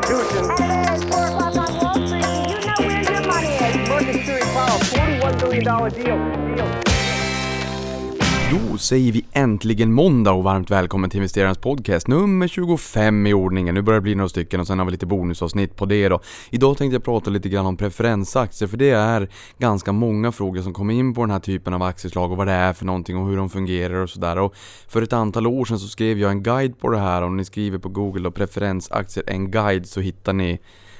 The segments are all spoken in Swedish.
Constitution. At 4 o'clock on Wall Street, you know where your money is? Market Theory Powell, $41 billion deal. deal. Då säger vi äntligen måndag och varmt välkommen till investerarens podcast nummer 25 i ordningen. Nu börjar det bli några stycken och sen har vi lite bonusavsnitt på det då. Idag tänkte jag prata lite grann om preferensaktier för det är ganska många frågor som kommer in på den här typen av aktieslag och vad det är för någonting och hur de fungerar och sådär. Och för ett antal år sedan så skrev jag en guide på det här. Om ni skriver på google då preferensaktier en guide så hittar ni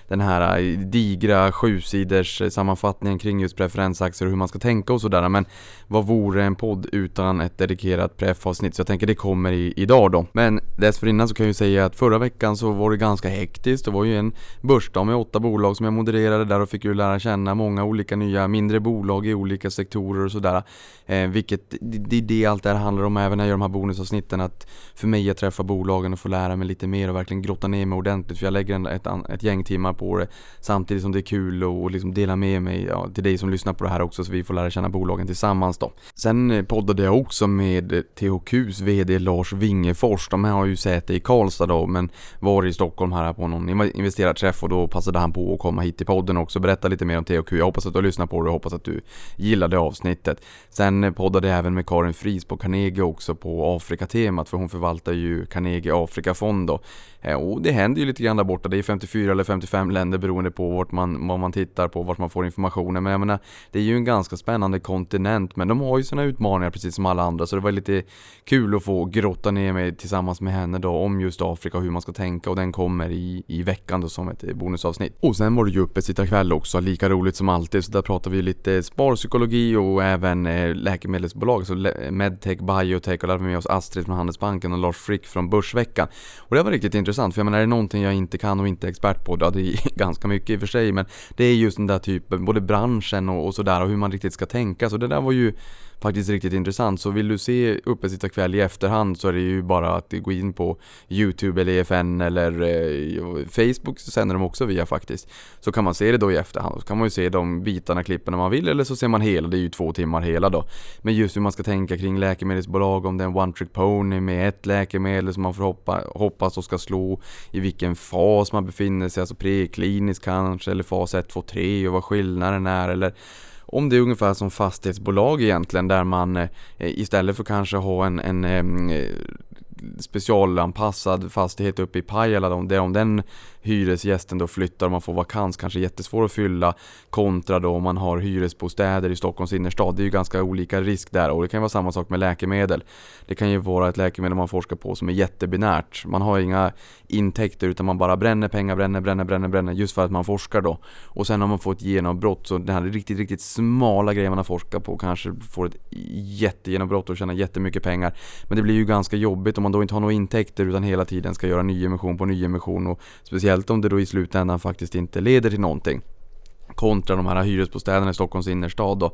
den här eh, digra sjusiders eh, sammanfattningen kring just preferensaktier och hur man ska tänka och sådär. Men vad vore en podd utan ett dedikerat preffavsnitt? Så jag tänker det kommer i, idag då. Men dessförinnan så kan jag ju säga att förra veckan så var det ganska hektiskt. Det var ju en börsdag med åtta bolag som jag modererade där och fick ju lära känna många olika nya mindre bolag i olika sektorer och sådär. Eh, vilket det är det allt det här handlar om även när jag gör de här bonusavsnitten. Att för mig att träffa bolagen och få lära mig lite mer och verkligen grotta ner mig ordentligt. För jag lägger ett, ett gäng timmar på det samtidigt som det är kul och liksom dela med mig ja, till dig som lyssnar på det här också så vi får lära känna bolagen tillsammans då. Sen eh, poddade jag också med eh, THQs VD Lars Wingefors. De här har ju säte i Karlstad då men var i Stockholm här på någon investerarträff och då passade han på att komma hit till podden också och berätta lite mer om THQ. Jag hoppas att du har lyssnat på det och hoppas att du gillade avsnittet. Sen eh, poddade jag även med Karin Fries på Carnegie också på Afrika-temat för hon förvaltar ju Carnegie Afrikafond då. Eh, och det händer ju lite grann där borta. Det är 54 eller 55 länder beroende på vart man, vad man tittar på, vart man får informationen. Men jag menar, det är ju en ganska spännande kontinent. Men de har ju sina utmaningar precis som alla andra. Så det var lite kul att få grotta ner mig tillsammans med henne då om just Afrika och hur man ska tänka. Och den kommer i, i veckan då som ett bonusavsnitt. Och sen var det ju uppesittarkväll också, lika roligt som alltid. Så där pratar vi lite sparpsykologi och även eh, läkemedelsbolag. Så medtech, biotech och där har vi med oss Astrid från Handelsbanken och Lars Frick från Börsveckan. Och det var riktigt intressant intressant. För jag menar, är det någonting jag inte kan och inte är expert på, ja, det är ganska mycket i och för sig, men det är just den där typen, både branschen och, och sådär och hur man riktigt ska tänka. Så det där var ju faktiskt riktigt intressant. Så vill du se Uppesittarkväll i efterhand så är det ju bara att gå in på Youtube eller EFN eller eh, Facebook så sänder de också via faktiskt. Så kan man se det då i efterhand. Så kan man ju se de bitarna, klippen om man vill eller så ser man hela, det är ju två timmar hela då. Men just hur man ska tänka kring läkemedelsbolag, om det är en one trick pony med ett läkemedel som man får hoppa, hoppas och ska slå, i vilken fas man befinner sig, alltså preklinisk kanske eller fas 1, 2, 3 och vad skillnaden är eller om det är ungefär som fastighetsbolag egentligen där man eh, istället för kanske ha en, en eh, specialanpassad fastighet uppe i Pajala, om den hyresgästen då flyttar och man får vakans, kanske jättesvår att fylla kontra då om man har hyresbostäder i Stockholms innerstad. Det är ju ganska olika risk där och det kan vara samma sak med läkemedel. Det kan ju vara ett läkemedel man forskar på som är jättebinärt. Man har inga intäkter utan man bara bränner pengar, bränner, bränner, bränner, bränner just för att man forskar då. Och sen har man fått genombrott så den här riktigt, riktigt smala grejen man har forskat på kanske får ett jättegenombrott och tjänar jättemycket pengar. Men det blir ju ganska jobbigt om man då inte har några intäkter utan hela tiden ska göra nyemission på nyemission och speciellt om det då i slutändan faktiskt inte leder till någonting. Kontra de här hyresbostäderna i Stockholms innerstad då.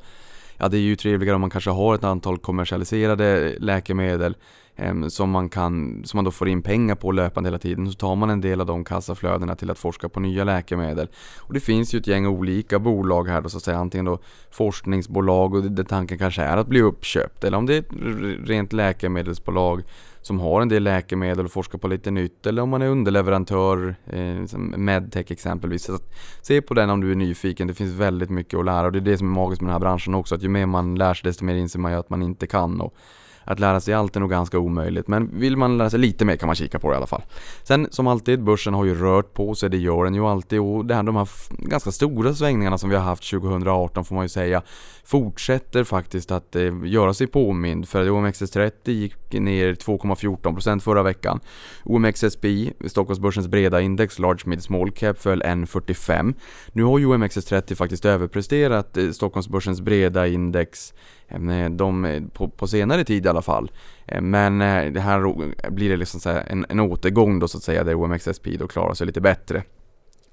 Ja, det är ju trevligare om man kanske har ett antal kommersialiserade läkemedel eh, som, man kan, som man då får in pengar på löpande hela tiden. Så tar man en del av de kassaflödena till att forska på nya läkemedel. Och det finns ju ett gäng olika bolag här då så att säga. Antingen då forskningsbolag och det tanken kanske är att bli uppköpt. Eller om det är ett rent läkemedelsbolag som har en del läkemedel och forskar på lite nytt eller om man är underleverantör, eh, liksom medtech exempelvis. Så se på den om du är nyfiken, det finns väldigt mycket att lära och det är det som är magiskt med den här branschen också, att ju mer man lär sig desto mer inser man ju att man inte kan. Och att lära sig allt är nog ganska omöjligt, men vill man lära sig lite mer kan man kika på det i alla fall. Sen som alltid, börsen har ju rört på sig, det gör den ju alltid och det här, de här ganska stora svängningarna som vi har haft 2018 får man ju säga fortsätter faktiskt att eh, göra sig påmind för OMXS30 gick ner 2,14% förra veckan. OMXSPI, Stockholmsbörsens breda index, Large Mid Small Cap, föll 1,45. Nu har ju OMXS30 faktiskt överpresterat eh, Stockholmsbörsens breda index Ehm, eh, de, eh, på, på, senare tid i alla fall. Ehm, men eh, det här blir det liksom så en, en återgång då så att säga där OMXSP då klarar sig lite bättre.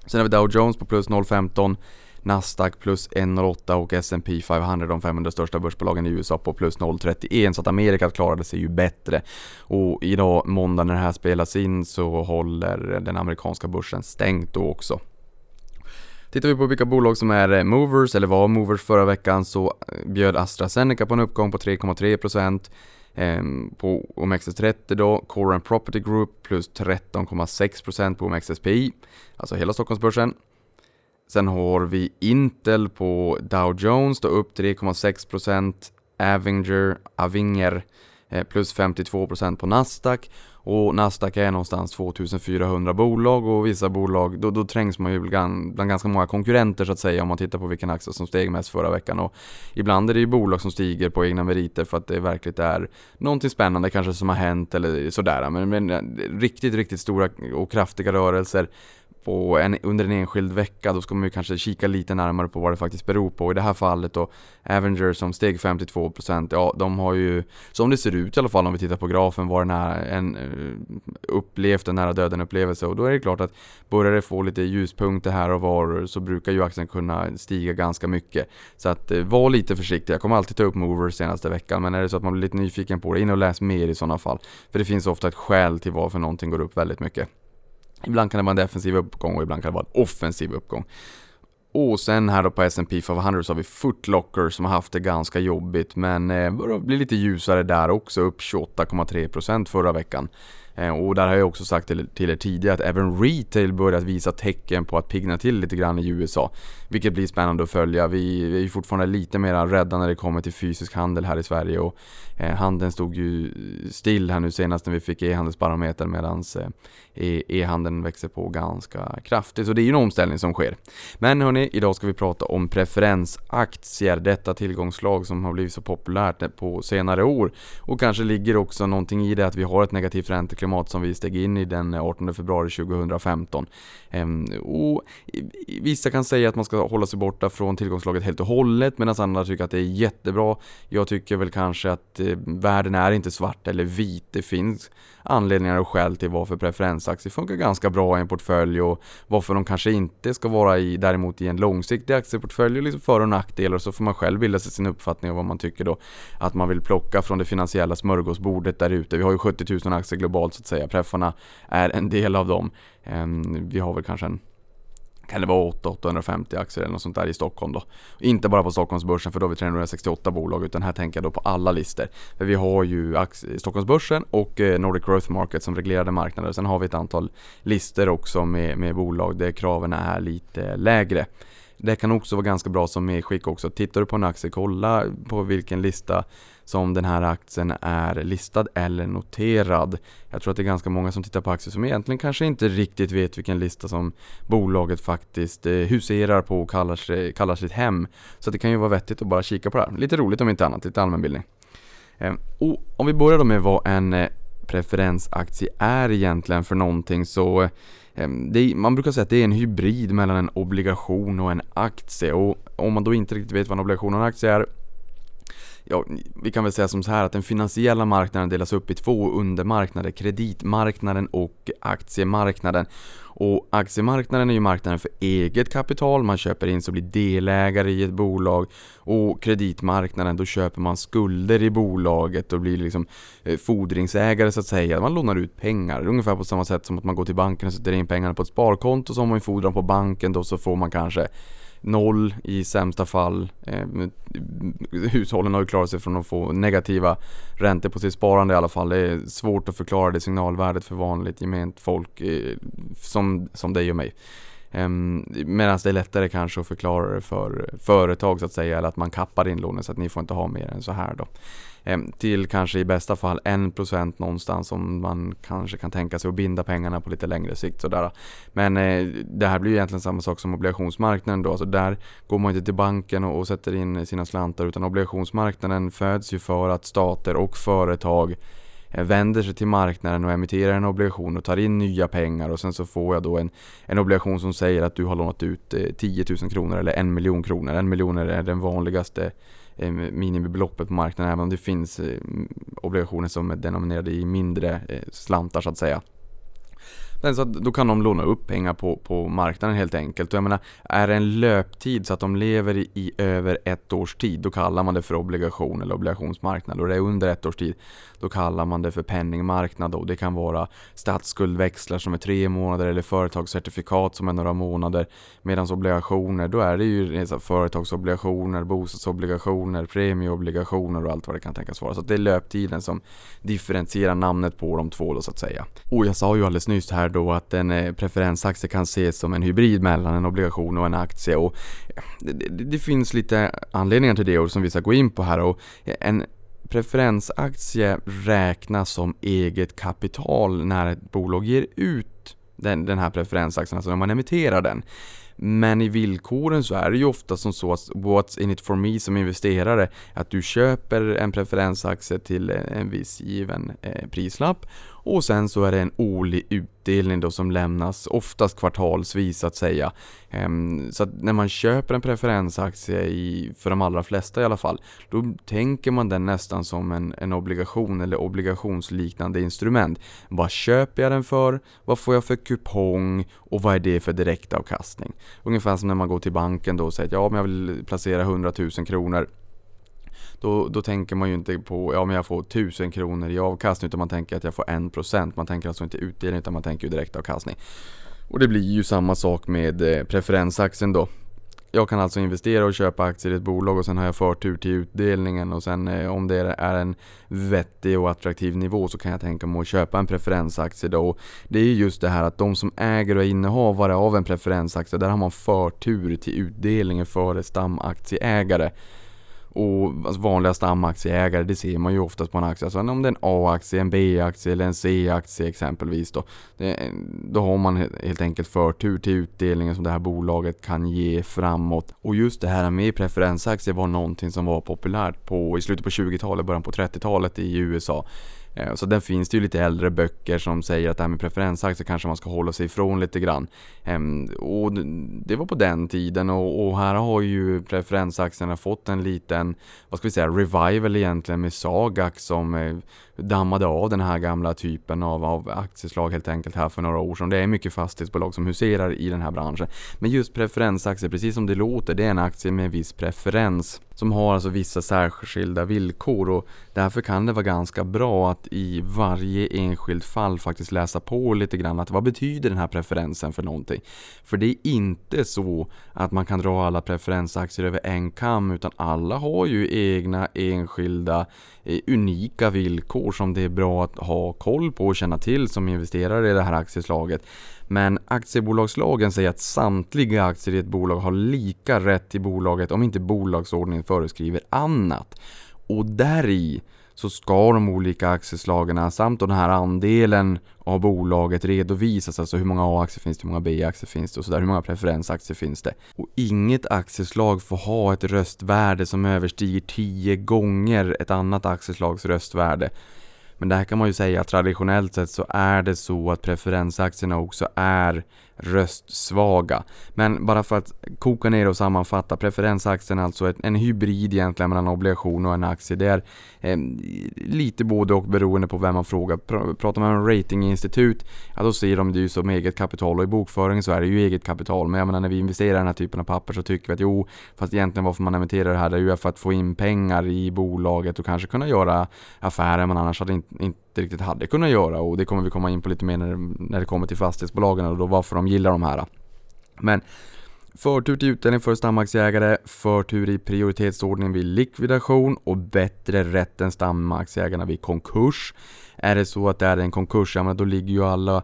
Sen har vi Dow Jones på plus 0,15 Nasdaq plus 1,08 och S&P 500, de 500 största börsbolagen i USA på plus 0,31 så att Amerika klarade sig ju bättre. Och idag måndag när det här spelas in så håller den amerikanska börsen stängt då också. Tittar vi på vilka bolag som är eh, movers, eller var movers förra veckan, så eh, bjöd AstraZeneca på en uppgång på 3,3%. Ehm, på OMXS30 då, Core and Property Group plus 13,6% på OMXSPI, alltså hela Stockholmsbörsen. Sen har vi Intel på Dow Jones, då upp 3,6%, Avinger, Avinger eh, plus 52% på Nasdaq och Nasdaq är någonstans 2400 bolag och vissa bolag, då, då trängs man ju bland, bland ganska många konkurrenter så att säga om man tittar på vilken aktie som steg mest förra veckan. Och ibland är det ju bolag som stiger på egna meriter för att det verkligen är någonting spännande kanske som har hänt eller sådär. Men, men eh, riktigt, riktigt stora och kraftiga rörelser på en, under en enskild vecka, då ska man ju kanske kika lite närmare på vad det faktiskt beror på. I det här fallet då, Avenger som steg 52%, ja de har ju, som det ser ut i alla fall om vi tittar på grafen, varit nära en, eh, upplevt en nära döden upplevelse och då är det klart att börjar det få lite ljuspunkter här och var så brukar ju aktien kunna stiga ganska mycket. Så att eh, var lite försiktig, jag kommer alltid ta upp movers senaste veckan men är det så att man blir lite nyfiken på det, in och läs mer i sådana fall. För det finns ofta ett skäl till varför någonting går upp väldigt mycket. Ibland kan det vara en defensiv uppgång och ibland kan det vara en offensiv uppgång. Och sen här då på S&P 500 så har vi Footlocker som har haft det ganska jobbigt men eh, börjar bli lite ljusare där också, upp 28,3% förra veckan. Eh, och där har jag också sagt till, till er tidigare att även retail börjat visa tecken på att pigna till lite grann i USA. Vilket blir spännande att följa. Vi, vi är fortfarande lite mer rädda när det kommer till fysisk handel här i Sverige och eh, handeln stod ju still här nu senast när vi fick e-handelsbarometern medan eh, e, e-handeln växer på ganska kraftigt. Så det är ju en omställning som sker. Men hörni, idag ska vi prata om preferensaktier, detta tillgångslag som har blivit så populärt på senare år. Och kanske ligger också någonting i det att vi har ett negativt ränteklimat som vi steg in i den 18 februari 2015. Ehm, och vissa kan säga att man ska hålla sig borta från tillgångslaget helt och hållet medan andra tycker att det är jättebra. Jag tycker väl kanske att eh, världen är inte svart eller vit. Det finns anledningar och skäl till varför preferensaktier funkar ganska bra i en portfölj och varför de kanske inte ska vara i, däremot i en långsiktig aktieportfölj och liksom för och nackdelar så får man själv bilda sig sin uppfattning om vad man tycker då att man vill plocka från det finansiella smörgåsbordet där ute. Vi har ju 70 000 aktier globalt så att säga. Preffarna är en del av dem. Ehm, vi har väl kanske en kan det vara 850 aktier eller något sånt där i Stockholm då. Inte bara på Stockholmsbörsen för då har vi 368 bolag utan här tänker jag då på alla listor. För vi har ju Stockholmsbörsen och eh, Nordic Growth Market som reglerade marknader. Sen har vi ett antal listor också med, med bolag där kraven är lite lägre. Det kan också vara ganska bra som medskick också. Tittar du på en aktie, kolla på vilken lista som den här aktien är listad eller noterad. Jag tror att det är ganska många som tittar på aktier som egentligen kanske inte riktigt vet vilken lista som bolaget faktiskt eh, huserar på och kallar, sig, kallar sitt hem. Så det kan ju vara vettigt att bara kika på det här. Lite roligt om inte annat, lite allmänbildning. Ehm, och om vi börjar då med vad en eh, preferensaktie är egentligen för någonting så ehm, är, man brukar säga att det är en hybrid mellan en obligation och en aktie och om man då inte riktigt vet vad en obligation och en aktie är ja, vi kan väl säga som så här att den finansiella marknaden delas upp i två undermarknader, kreditmarknaden och aktiemarknaden. Och aktiemarknaden är ju marknaden för eget kapital, man köper in så blir delägare i ett bolag. Och kreditmarknaden, då köper man skulder i bolaget och blir liksom eh, fordringsägare så att säga. Man lånar ut pengar, ungefär på samma sätt som att man går till banken och sätter in pengarna på ett sparkonto. Så har man en fordran på banken då så får man kanske noll i sämsta fall. Eh, hushållen har ju klarat sig från att få negativa räntor på sitt sparande i alla fall. Det är svårt att förklara det signalvärdet för vanligt gement folk eh, som, som dig och mig. Eh, Medan det är lättare kanske att förklara det för företag så att säga, eller att man kappar inlåningen så att ni får inte ha mer än så här då. Ehm, till kanske i bästa fall 1% någonstans som man kanske kan tänka sig att binda pengarna på lite längre sikt. Sådär. Men eh, det här blir ju egentligen samma sak som obligationsmarknaden då. Alltså där går man inte till banken och, sätter in sina slantar utan obligationsmarknaden föds ju för att stater och företag eh, vänder sig till marknaden och emitterar en obligation och tar in nya pengar och sen så får jag då en, en obligation som säger att du har lånat ut eh, 10 000 kronor eller en miljon kronor. En miljon är den vanligaste Eh, minimibeloppet på marknaden även om det finns eh, obligationer som är denominerade i mindre eh, slantar så att säga så då kan de låna upp pengar på, på marknaden helt enkelt. Och jag menar, är det en löptid så att de lever i, i över ett års tid, då kallar man det för obligation eller obligationsmarknad. Och det är under ett års tid, då kallar man det för penningmarknad. Och det kan vara statsskuldväxlar som är tre månader eller företagscertifikat som är några månader. Medan obligationer, då är det ju företagsobligationer, bostadsobligationer, premieobligationer och allt vad det kan tänkas vara. Så det är löptiden som differentierar namnet på de två då så att säga. Och jag sa ju alldeles nyss här då att en eh, preferensaktie kan ses som en hybrid mellan en obligation och en aktie och eh, det, det, det finns lite anledningar till det och som vi ska gå in på här och eh, en preferensaktie räknas som eget kapital när ett bolag ger ut den, den här preferensaktien, alltså när man emitterar den. Men i villkoren så är det ju ofta som så att what's in it for me som investerare, att du köper en preferensaktie till en viss given eh, prislapp och sen så är det en årlig utdelning då som lämnas, oftast kvartalsvis att säga. Ehm, så att när man köper en preferensaktie, i, för de allra flesta i alla fall, då tänker man den nästan som en, en obligation eller obligationsliknande instrument. Vad köper jag den för? Vad får jag för kupong? Och vad är det för direktavkastning? Ungefär som när man går till banken då och säger att ja, men jag vill placera 100 000 kronor då, då tänker man ju inte på, ja men jag får 1000 kronor i avkastning utan man tänker att jag får 1%. Man tänker alltså inte utdelning utan man tänker ju direktavkastning. Och det blir ju samma sak med eh, preferensaktien då. Jag kan alltså investera och köpa aktier i ett bolag och sen har jag förtur till utdelningen och sen eh, om det är en vettig och attraktiv nivå så kan jag tänka mig att köpa en preferensaktie då. Och det är just det här att de som äger och är innehavare av en preferensaktie, där har man förtur till utdelningen före stamaktieägare. Och alltså vanliga stamaktieägare, det ser man ju oftast på en aktie. Alltså om det är en A-aktie, en B-aktie eller en C-aktie exempelvis då. Det, då har man helt enkelt förtur till utdelningen som det här bolaget kan ge framåt. Och just det här med preferensaktier var någonting som var populärt på, i slutet på 20-talet, början på 30-talet i USA. Eh, så där finns det ju lite äldre böcker som säger att det här med preferensaktier kanske man ska hålla sig ifrån lite grann. Ehm, och det var på den tiden och, här har ju preferensaktierna fått en liten, vad ska vi säga, revival egentligen med Sagax som eh, dammade av den här gamla typen av, av aktieslag helt enkelt här för några år sedan. Det är mycket fastighetsbolag som huserar i den här branschen. Men just preferensaktier, precis som det låter, det är en aktie med viss preferens som har alltså vissa särskilda villkor och därför kan det vara ganska bra att i varje enskilt fall faktiskt läsa på lite grann att vad betyder den här preferensen för någonting? För det är inte så att man kan dra alla preferensaktier över en kam utan alla har ju egna enskilda eh, unika villkor som det är bra att ha koll på och känna till som investerare i det här aktieslaget. Men aktiebolagslagen säger att samtliga aktier i ett bolag har lika rätt till bolaget om inte bolagsordningen föreskriver annat. Och där i så ska de olika aktieslagen samt den här andelen av bolaget redovisas. Alltså hur många A-aktier finns det, hur många B-aktier finns det och sådär. Hur många preferensaktier finns det. Och inget aktieslag får ha ett röstvärde som överstiger 10 gånger ett annat aktieslags röstvärde. Men det här kan man ju säga att traditionellt sett så är det så att preferensaktierna också är röstsvaga. Men bara för att koka ner och sammanfatta, preferensaktien är alltså en hybrid egentligen mellan obligation och en aktie. Det är eh, lite både och beroende på vem man frågar. Pratar man om ratinginstitut, ja då ser de det ju som eget kapital och i bokföringen så är det ju eget kapital. Men jag menar när vi investerar i den här typen av papper så tycker vi att jo, fast egentligen varför man emitterar det här det är ju för att få in pengar i bolaget och kanske kunna göra affärer man annars hade inte, inte inte riktigt hade kunnat göra och det kommer vi komma in på lite mer när, när det kommer till fastighetsbolagen och då varför de gillar de här. Men Förtur till utdelning för stamaktieägare, förtur i prioritetsordning vid likvidation och bättre rätt än stamaktieägarna vid konkurs. Är det så att det är en konkurs, ja men då ligger ju alla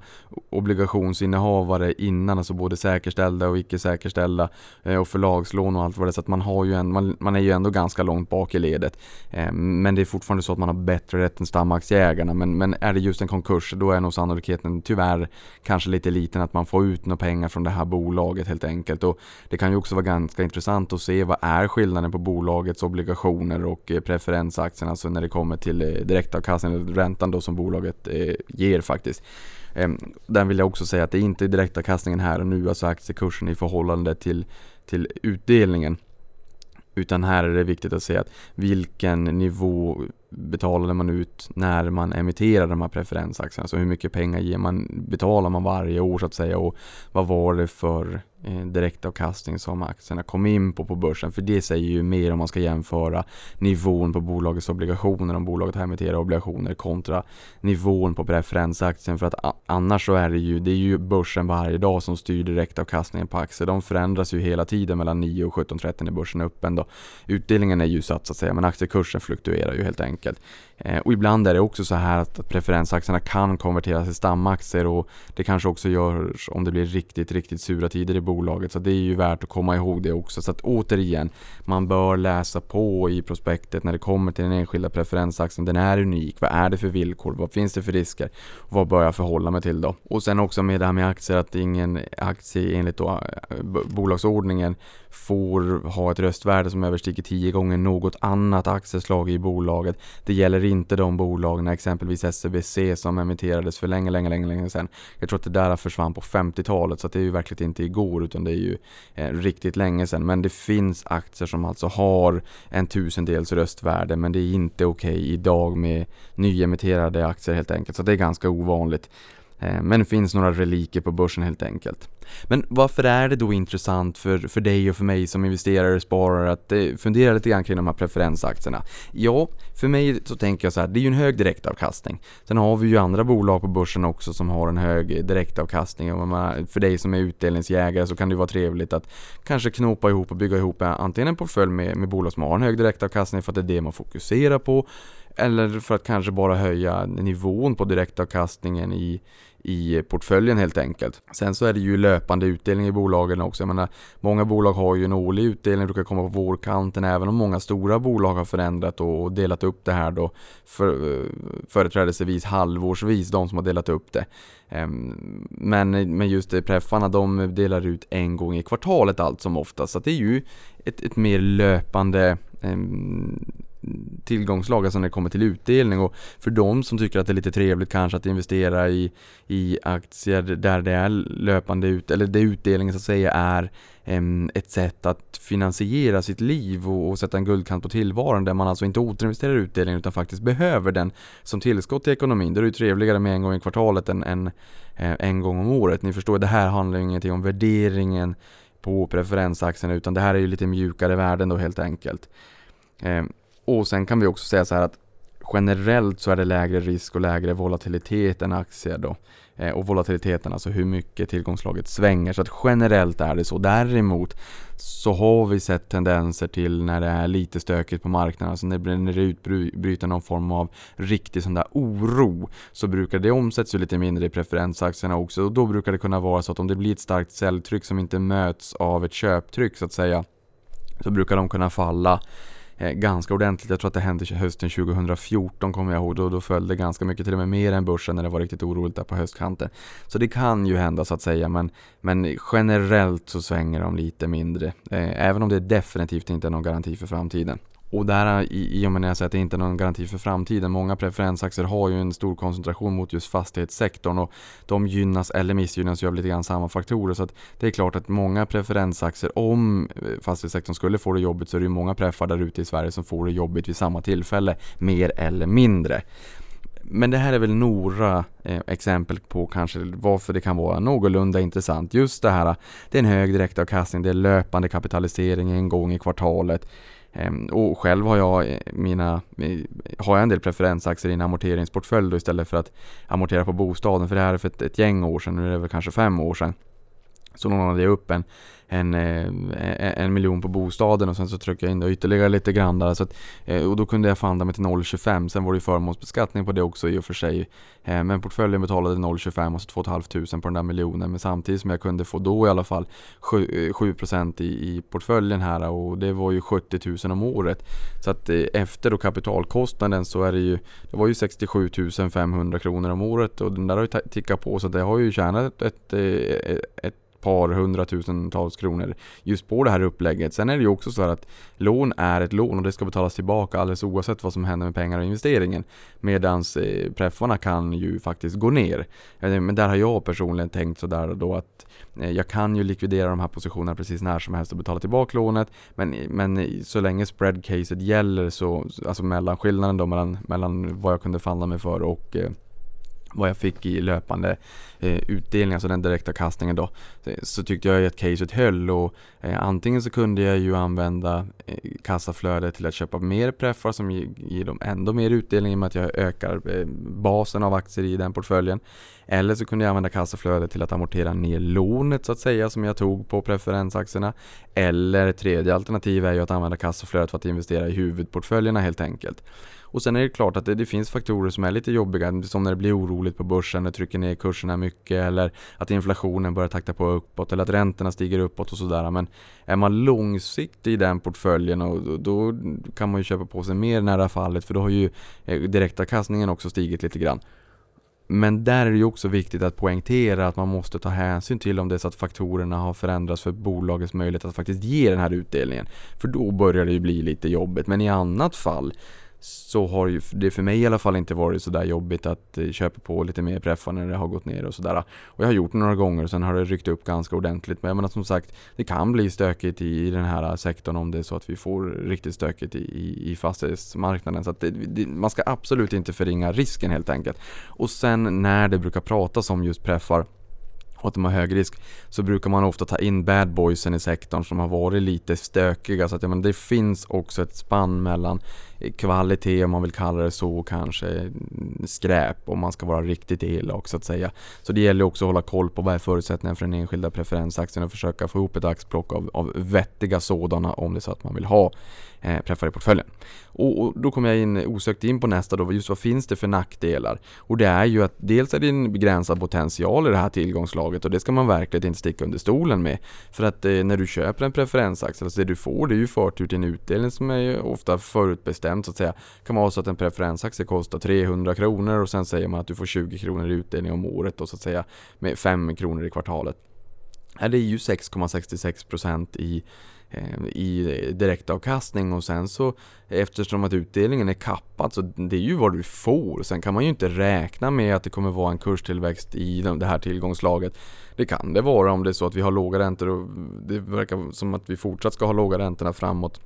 obligationsinnehavare innan, alltså både säkerställda och icke säkerställda eh, och förlagslån och allt vad det är. Så att man, har ju en, man, man, är ju ändå ganska långt bak i ledet. Eh, men det är fortfarande så att man har bättre rätt än stamaktieägarna. Men, men är det just en konkurs, då är nog sannolikheten tyvärr kanske lite liten att man får ut några pengar från det här bolaget helt enkelt. Och det kan ju också vara ganska intressant att se vad är skillnaden på bolagets obligationer och eh, preferensaktierna, alltså när det kommer till eh, direktavkastning, eller räntan då som bolaget eh, ger faktiskt. Eh, den vill jag också säga att det är inte direktavkastningen här och nu, alltså aktiekursen i förhållande till, till utdelningen. Utan här är det viktigt att se att vilken nivå betalade man ut när man emitterade de här preferensaktierna? Så hur mycket pengar ger man, betalar man varje år så att säga och vad var det för eh, direktavkastning som aktierna kom in på på börsen? För det säger ju mer om man ska jämföra nivån på bolagets obligationer om bolaget har emitterat obligationer kontra nivån på preferensaktien för att annars så är det ju, det är ju börsen varje dag som styr direktavkastningen på aktier. De förändras ju hela tiden mellan 9 och 17.30 när börsen är öppen då. Utdelningen är ju satt så att säga men aktiekursen fluktuerar ju helt enkelt. Eh, och ibland är det också så här att preferensaktierna kan konverteras till stamaktier och det kanske också görs om det blir riktigt, riktigt sura tider i bolaget. Så det är ju värt att komma ihåg det också. Så att återigen, man bör läsa på i prospektet när det kommer till den enskilda preferensaktien. Den är unik. Vad är det för villkor? Vad finns det för risker? vad bör jag förhålla mig till då? Och sen också med det här med aktier att ingen aktie enligt då, eh, bolagsordningen får ha ett röstvärde som överstiger 10 gånger något annat aktieslag i bolaget. Det gäller inte de bolagen, exempelvis SBC som emitterades för länge, länge, länge, länge sedan. Jag tror att det där försvann på 50-talet så det är ju verkligen inte igår utan det är ju eh, riktigt länge sedan. Men det finns aktier som alltså har en tusendels röstvärde men det är inte okej okay idag med nyemitterade aktier helt enkelt. Så det är ganska ovanligt. Eh, men det finns några reliker på börsen helt enkelt. Men varför är det då intressant för, för dig och för mig som investerare och sparare att eh, fundera lite grann kring de här preferensaktierna? Ja, för mig så tänker jag så här, det är ju en hög direktavkastning. Sen har vi ju andra bolag på börsen också som har en hög direktavkastning och för dig som är utdelningsjägare så kan det vara trevligt att kanske knopa ihop och bygga ihop antingen en portfölj med, med bolag som har en hög direktavkastning för att det är det man fokuserar på eller för att kanske bara höja nivån på direktavkastningen i, i portföljen helt enkelt. Sen så är det ju löpande utdelning i bolagen också. Jag menar, många bolag har ju en årlig utdelning, brukar komma på vårkanten, även om många stora bolag har förändrat och delat upp det här då för, eh, företrädesvis halvårsvis, de som har delat upp det. Ehm, men, men just det, preffarna de delar ut en gång i kvartalet allt som oftast. Så det är ju ett, ett mer löpande ehm, tillgångslag, alltså när det kommer till utdelning. Och för de som tycker att det är lite trevligt kanske att investera i, i aktier där det är löpande ut, eller det utdelningen så att säga är ett sätt att finansiera sitt liv och, och, sätta en guldkant på tillvaron där man alltså inte återinvesterar utdelningen utan faktiskt behöver den som tillskott i ekonomin. Då är det ju trevligare med en gång i kvartalet än, än eh, en gång om året. Ni förstår, det här handlar ju ingenting om värderingen på preferensaktierna utan det här är ju lite mjukare värden då helt enkelt. Och sen kan vi också säga så här att generellt så är det lägre risk och lägre volatilitet än aktier då. Eh, och volatiliteten, alltså hur mycket tillgångslaget svänger. Så att generellt är det så. Däremot så har vi sett tendenser till när det är lite stökigt på marknaden, alltså när det utbryter någon form av riktig sån där oro, så brukar det omsätts lite mindre i preferensaktierna också. Och då brukar det kunna vara så att om det blir ett starkt säljtryck som inte möts av ett köptryck så att säga, så brukar de kunna falla Eh, ganska ordentligt. Jag tror att det hände hösten 2014 kommer jag ihåg. Då, då föll det ganska mycket, till och med mer än börsen när det var riktigt oroligt där på höstkanten. Så det kan ju hända så att säga, men, men generellt så svänger de lite mindre. Eh, även om det definitivt inte är någon garanti för framtiden. Och där i, i och med när jag säger att det inte är någon garanti för framtiden. Många preferensaktier har ju en stor koncentration mot just fastighetssektorn och de gynnas eller missgynnas ju av lite grann samma faktorer. Så att det är klart att många preferensaktier, om eh, fastighetssektorn skulle få det jobbigt så är det ju många preffar där ute i Sverige som får det jobbigt vid samma tillfälle, mer eller mindre. Men det här är väl några eh, exempel på kanske varför det kan vara någorlunda intressant. Just det här, eh, det är en hög direktavkastning, det är löpande kapitalisering en gång i kvartalet. Ehm, och själv har jag eh, mina, eh, har jag en del preferensaktier i en amorteringsportfölj då istället för att amortera på bostaden. För det här är för ett, ett gäng år sedan, nu är det väl kanske fem år sedan. Så lånade jag upp en, en, eh, en miljon på bostaden och sen så tryckte jag in det ytterligare lite grann där. Så att, eh, och då kunde jag förhandla mig till 0,25. Sen var det ju förmånsbeskattning på det också i och för sig. Eh, men portföljen betalade 0,25 och så 2 500 på den där miljonen. Men samtidigt som jag kunde få då i alla fall 7%, 7 i, i portföljen här och det var ju 70 000 om året. Så att efter då kapitalkostnaden så är det ju, det var ju 67 500 kronor om året och den där har ju tickat på så det har ju tjänat ett, ett ett par hundratusentals kronor just på det här upplägget. Sen är det ju också så här att lån är ett lån och det ska betalas tillbaka alldeles oavsett vad som händer med pengar och investeringen. Medans eh, preffarna kan ju faktiskt gå ner. Eh, men där har jag personligen tänkt sådär då att eh, jag kan ju likvidera de här positionerna precis när som helst och betala tillbaka lånet. Men, men så länge spreadcaset gäller så, alltså mellanskillnaden då mellan, mellan vad jag kunde falla mig för och eh, vad jag fick i löpande eh, utdelning, alltså den direkta kastningen då, så, så tyckte jag att caset höll och eh, antingen så kunde jag ju använda eh, kassaflödet till att köpa mer preffar som ger, ger dem ändå mer utdelning i och med att jag ökar eh, basen av aktier i den portföljen. Eller så kunde jag använda kassaflödet till att amortera ner lånet så att säga som jag tog på preferensaktierna. Eller tredje alternativ är ju att använda kassaflödet för att investera i huvudportföljerna helt enkelt. Och sen är det klart att det, det, finns faktorer som är lite jobbiga, som när det blir oroligt på börsen, det trycker ner kurserna mycket eller att inflationen börjar takta på uppåt eller att räntorna stiger uppåt och sådär. Men är man långsiktig i den portföljen och då, kan man ju köpa på sig mer nära fallet för då har ju eh, direktavkastningen också stigit lite grann. Men där är det ju också viktigt att poängtera att man måste ta hänsyn till om det är så att faktorerna har förändrats för bolagets möjlighet att faktiskt ge den här utdelningen. För då börjar det ju bli lite jobbigt. Men i annat fall så har ju det för mig i alla fall inte varit sådär jobbigt att eh, köpa på lite mer preffar när det har gått ner och sådär. Och jag har gjort det några gånger och sen har det ryckt upp ganska ordentligt. Men jag menar som sagt, det kan bli stökigt i den här eh, sektorn om det är så att vi får riktigt stökigt i, i, i fastighetsmarknaden. Så det, det, man ska absolut inte förringa risken helt enkelt. Och sen när det brukar pratas om just preffar och att de har hög risk så brukar man ofta ta in bad boysen i sektorn som har varit lite stökiga. Så att, ja, men det finns också ett spann mellan kvalitet om man vill kalla det så kanske skräp om man ska vara riktigt elak så att säga. Så det gäller också att hålla koll på vad är förutsättningarna för den enskilda preferensaktien och försöka få ihop ett axplock av, av vettiga sådana om det är så att man vill ha eh, preffar i portföljen. Och, och, då kommer jag in, osökt in på nästa då, just vad finns det för nackdelar? Och det är ju att dels är det en begränsad potential i det här tillgångslaget och det ska man verkligen inte sticka under stolen med. För att eh, när du köper en preferensaktie, alltså det du får det är ju förtur till en utdelning som är ofta förutbestämd så att säga. Det kan vara så att en preferensaktie kostar 300 kronor och sen säger man att du får 20 kronor i utdelning om året och så att säga med 5 kronor i kvartalet. Det är ju 6,66% i eh, i direktavkastning och sen så eftersom att utdelningen är kappad så det är ju vad du får. Sen kan man ju inte räkna med att det kommer vara en kurstillväxt i det här tillgångslaget. Det kan det vara om det är så att vi har låga räntor och det verkar som att vi fortsatt ska ha låga räntorna framåt.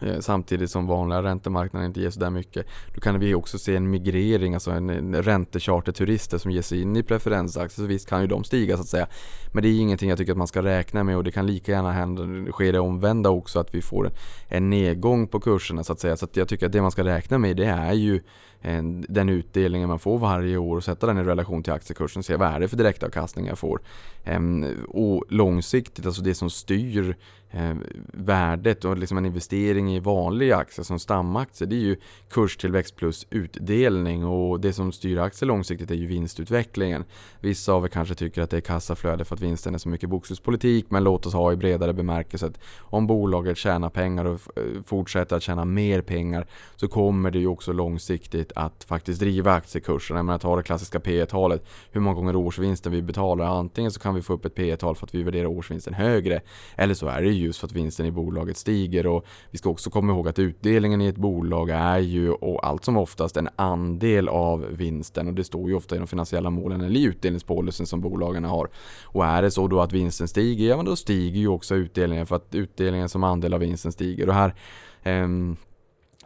Eh, samtidigt som vanliga räntemarknaden inte ger sådär mycket. Då kan vi också se en migrering, alltså en, en räntecharterturister som ger sig in i preferensaktier. Så visst kan ju de stiga så att säga. Men det är ingenting jag tycker att man ska räkna med och det kan lika gärna hända, ske det omvända också att vi får en nedgång på kurserna så att säga. Så att jag tycker att det man ska räkna med det är ju Eh, den utdelningen man får varje år och sätta den i relation till aktiekursen och se vad är det för direktavkastning jag får. Ehm, och långsiktigt, alltså det som styr eh, värdet och liksom en investering i vanliga aktier som stamaktier det är ju kurstillväxt plus utdelning och det som styr aktier långsiktigt är ju vinstutvecklingen. Vissa av er kanske tycker att det är kassaflöde för att vinsten är så mycket bokslutspolitik men låt oss ha i bredare bemärkelse att om bolaget tjänar pengar och fortsätter att tjäna mer pengar så kommer det ju också långsiktigt att faktiskt driva aktiekurserna. Jag menar ta det klassiska P talet hur många gånger årsvinsten vi betalar. Antingen så kan vi få upp ett P tal för att vi värderar årsvinsten högre eller så är det just för att vinsten i bolaget stiger och vi ska också komma ihåg att utdelningen i ett bolag är ju och allt som oftast en andel av vinsten och det står ju ofta i de finansiella målen eller i utdelningspolicyn som bolagen har. Och är det så då att vinsten stiger, ja men då stiger ju också utdelningen för att utdelningen som andel av vinsten stiger och här um,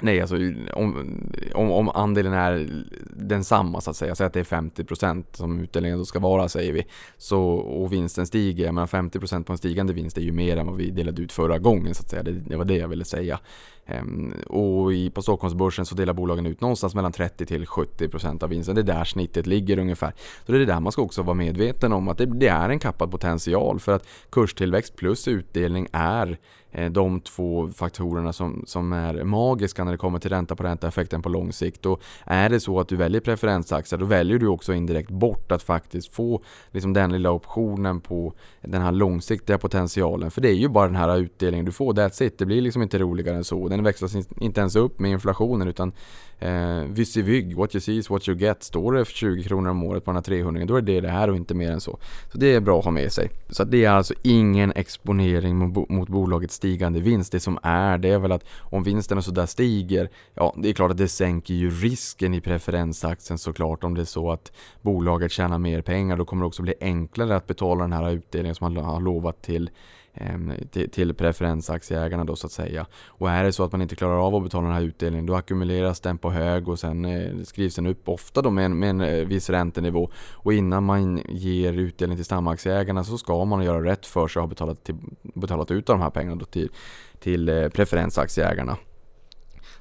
Nej, alltså om, om, om andelen är densamma så att säga, säg att det är 50% som utdelningen då ska vara säger vi, så, och vinsten stiger, men 50% på en stigande vinst är ju mer än vad vi delade ut förra gången så att säga, det, det var det jag ville säga. Ehm, och på Stockholmsbörsen så delar bolagen ut någonstans mellan 30 till 70% av vinsten, det är där snittet ligger ungefär. Så det är det där man ska också vara medveten om, att det, är en kappad potential för att kurstillväxt plus utdelning är eh, de två faktorerna som, som är magiska när det kommer till ränta på ränta-effekten på lång sikt. Och är det så att du väljer preferensaktier då väljer du också indirekt bort att faktiskt få liksom den lilla optionen på den här långsiktiga potentialen. För det är ju bara den här utdelningen du får, that's it. Det blir liksom inte roligare än så. Den växlas inte ens upp med inflationen utan eh, vygg, what you see is what you get. Står det 20 kronor om året på den här 300 då är det det här och inte mer än så. Så det är bra att ha med sig. Så det är alltså ingen exponering mot, mot bolagets stigande vinst. Det som är, det är väl att om vinsten och sådär stiger, ja det är klart att det sänker ju risken i preferensaktien såklart. Om det är så att bolaget tjänar mer pengar, då kommer det också bli enklare att betala den här utdelningen som man har lovat till Ehm, till, preferensaktieägarna då så att säga. Och är det så att man inte klarar av att betala den här utdelningen då ackumuleras den på hög och sen eh, skrivs den upp ofta då med en, med en eh, viss räntenivå. Och innan man ger utdelning till stamaktieägarna så ska man göra rätt för sig och ha betalat, till, betalat ut de här pengarna då till, till eh, preferensaktieägarna.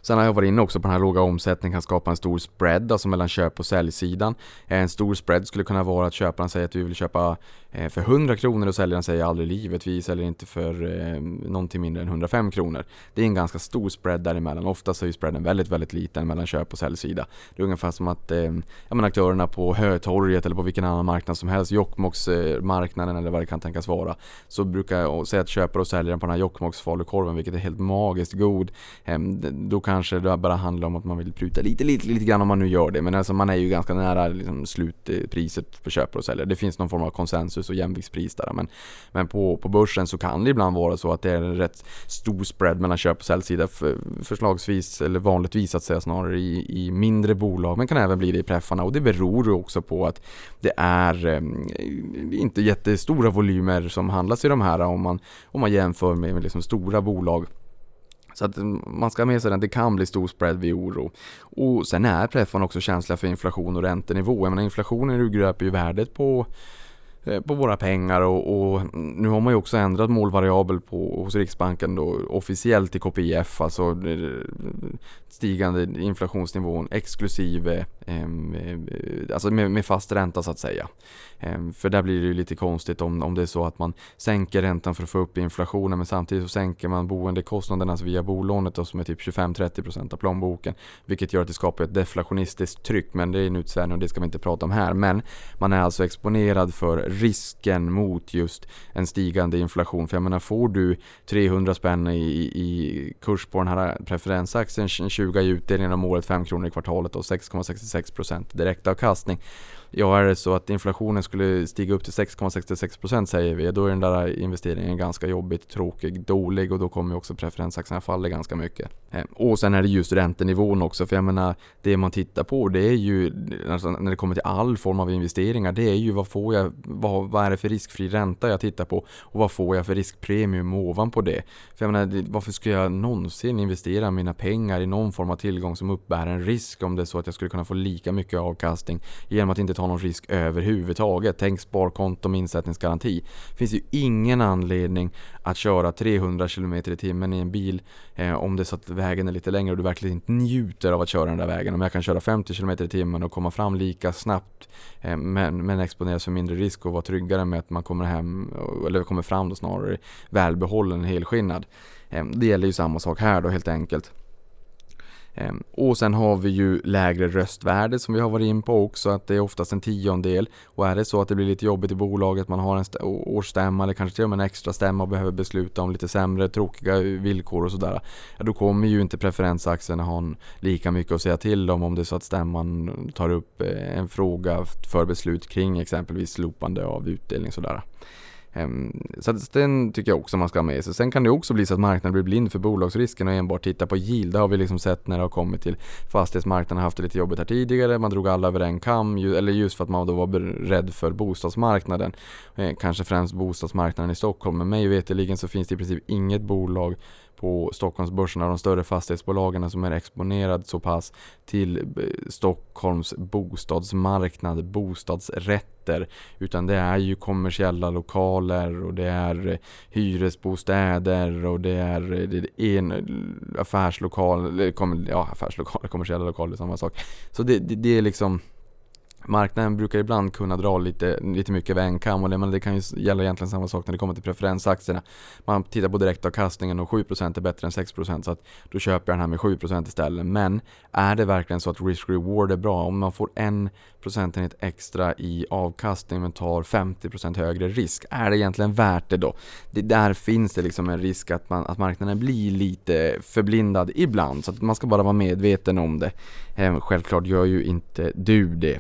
Sen har jag varit inne också på den här låga omsättningen kan skapa en stor spread, alltså mellan köp och säljsidan. Eh, en stor spread skulle kunna vara att köparen säger att vi vill köpa eh, för 100 kronor och säljaren säger aldrig i livet, vi säljer inte för eh, någonting mindre än 105 kronor. Det är en ganska stor spread däremellan. Oftast är ju spreaden väldigt, väldigt liten mellan köp och säljsida. Det är ungefär som att eh, aktörerna på Hötorget eller på vilken annan marknad som helst, Jokkmokksmarknaden eller vad det kan tänkas vara, så brukar jag säga att köpare och säljaren på den här Jokkmokks falukorven, vilket är helt magiskt god, då kan kanske det bara handlar om att man vill pruta lite, lite, lite grann om man nu gör det. Men alltså man är ju ganska nära liksom, slutpriset på köpare och säljare. Det finns någon form av konsensus och jämviktspris där. Men, men på, på börsen så kan det ibland vara så att det är en rätt stor spread mellan köp och säljsida. För, förslagsvis, eller vanligtvis att säga snarare, i, i mindre bolag. Men kan även bli det i preffarna. Och det beror också på att det är eh, inte jättestora volymer som handlas i de här om man, om man jämför med, med liksom stora bolag. Så att man ska ha med sig den. det kan bli stor spread vid oro. Och sen är preffan också känsliga för inflation och räntenivå. Jag menar inflationen urgröper ju värdet på eh, på våra pengar och, och, nu har man ju också ändrat målvariabel på, hos Riksbanken då officiellt till KPIF, alltså eh, stigande inflationsnivån exklusive eh, eh, alltså med, med, fast ränta så att säga. Ehm, för där blir det ju lite konstigt om, om det är så att man sänker räntan för att få upp inflationen men samtidigt så sänker man boendekostnaderna alltså via bolånet då, som är typ 25-30% av plånboken. Vilket gör att det skapar ett deflationistiskt tryck men det är en utsvävning och det ska vi inte prata om här. Men man är alltså exponerad för risken mot just en stigande inflation. För jag menar, får du 300 spänn i, i kurs på den här preferensaktien, 20 i utdelningen om året, 5 kronor i kvartalet och 6,66% direktavkastning. Ja, är det så att inflationen skulle stiga upp till 6,66% säger vi, då är den där investeringen ganska jobbigt, tråkig, dålig och då kommer också preferensaktierna falla ganska mycket. Ehm, och sen är det just räntenivån också, för jag menar, det man tittar på det är ju, alltså när det kommer till all form av investeringar, det är ju vad får jag, vad, vad är det för riskfri ränta jag tittar på och vad får jag för riskpremium ovanpå det? För jag menar, varför ska jag någonsin investera mina pengar i någon form av tillgång som uppbär en risk om det är så att jag skulle kunna få lika mycket avkastning genom att inte ta någon risk överhuvudtaget. Tänk sparkonto med insättningsgaranti. Det finns ju ingen anledning att köra 300 km i timmen i en bil eh, om det är så att vägen är lite längre och du verkligen inte njuter av att köra den där vägen. Om jag kan köra 50 km i timmen och komma fram lika snabbt eh, men, men exponeras för mindre risk och vara tryggare med att man kommer hem, eller kommer fram då snarare välbehållen, helskinnad. Eh, det gäller ju samma sak här då helt enkelt. Ehm, och sen har vi ju lägre röstvärde som vi har varit in på också, att det är oftast en tiondel. Och är det så att det blir lite jobbigt i bolaget, man har en årsstämma eller kanske till och med en extra stämma och behöver besluta om lite sämre, tråkiga eh, villkor och sådär. Ja, då kommer ju inte preferensaktierna ha lika mycket att säga till om om det är så att stämman tar upp eh, en fråga för beslut kring exempelvis slopande av utdelning och sådär. Ehm, så den tycker jag också man ska ha med sig. Sen kan det också bli så att marknaden blir blind för bolagsrisken och enbart tittar på yield. Det har vi liksom sett när det har kommit till fastighetsmarknaden har haft det lite jobbigt här tidigare. Man drog alla över en kam, eller just för att man då var rädd för bostadsmarknaden. Eh, kanske främst bostadsmarknaden i Stockholm. Men mig veterligen så finns det i princip inget bolag på Stockholmsbörsen av de större fastighetsbolagen som är exponerad så pass till eh, Stockholms bostadsmarknad, bostadsrätter. Utan det är ju kommersiella lokaler och det är eh, hyresbostäder och det är, eh, det är en affärslokal, ja affärslokaler, kommersiella lokaler, samma sak. Så det, det, det är liksom Marknaden brukar ibland kunna dra lite, lite mycket över en kam och det, men det kan ju gälla egentligen samma sak när det kommer till preferensaktierna. Man tittar på direktavkastningen och 7% är bättre än 6% så att då köper jag den här med 7% istället. Men är det verkligen så att risk-reward är bra? Om man får en procentenhet extra i avkastning men tar 50% högre risk, är det egentligen värt det då? Det, där finns det liksom en risk att, man, att marknaden blir lite förblindad ibland så att man ska bara vara medveten om det. Ehm, självklart gör ju inte du det.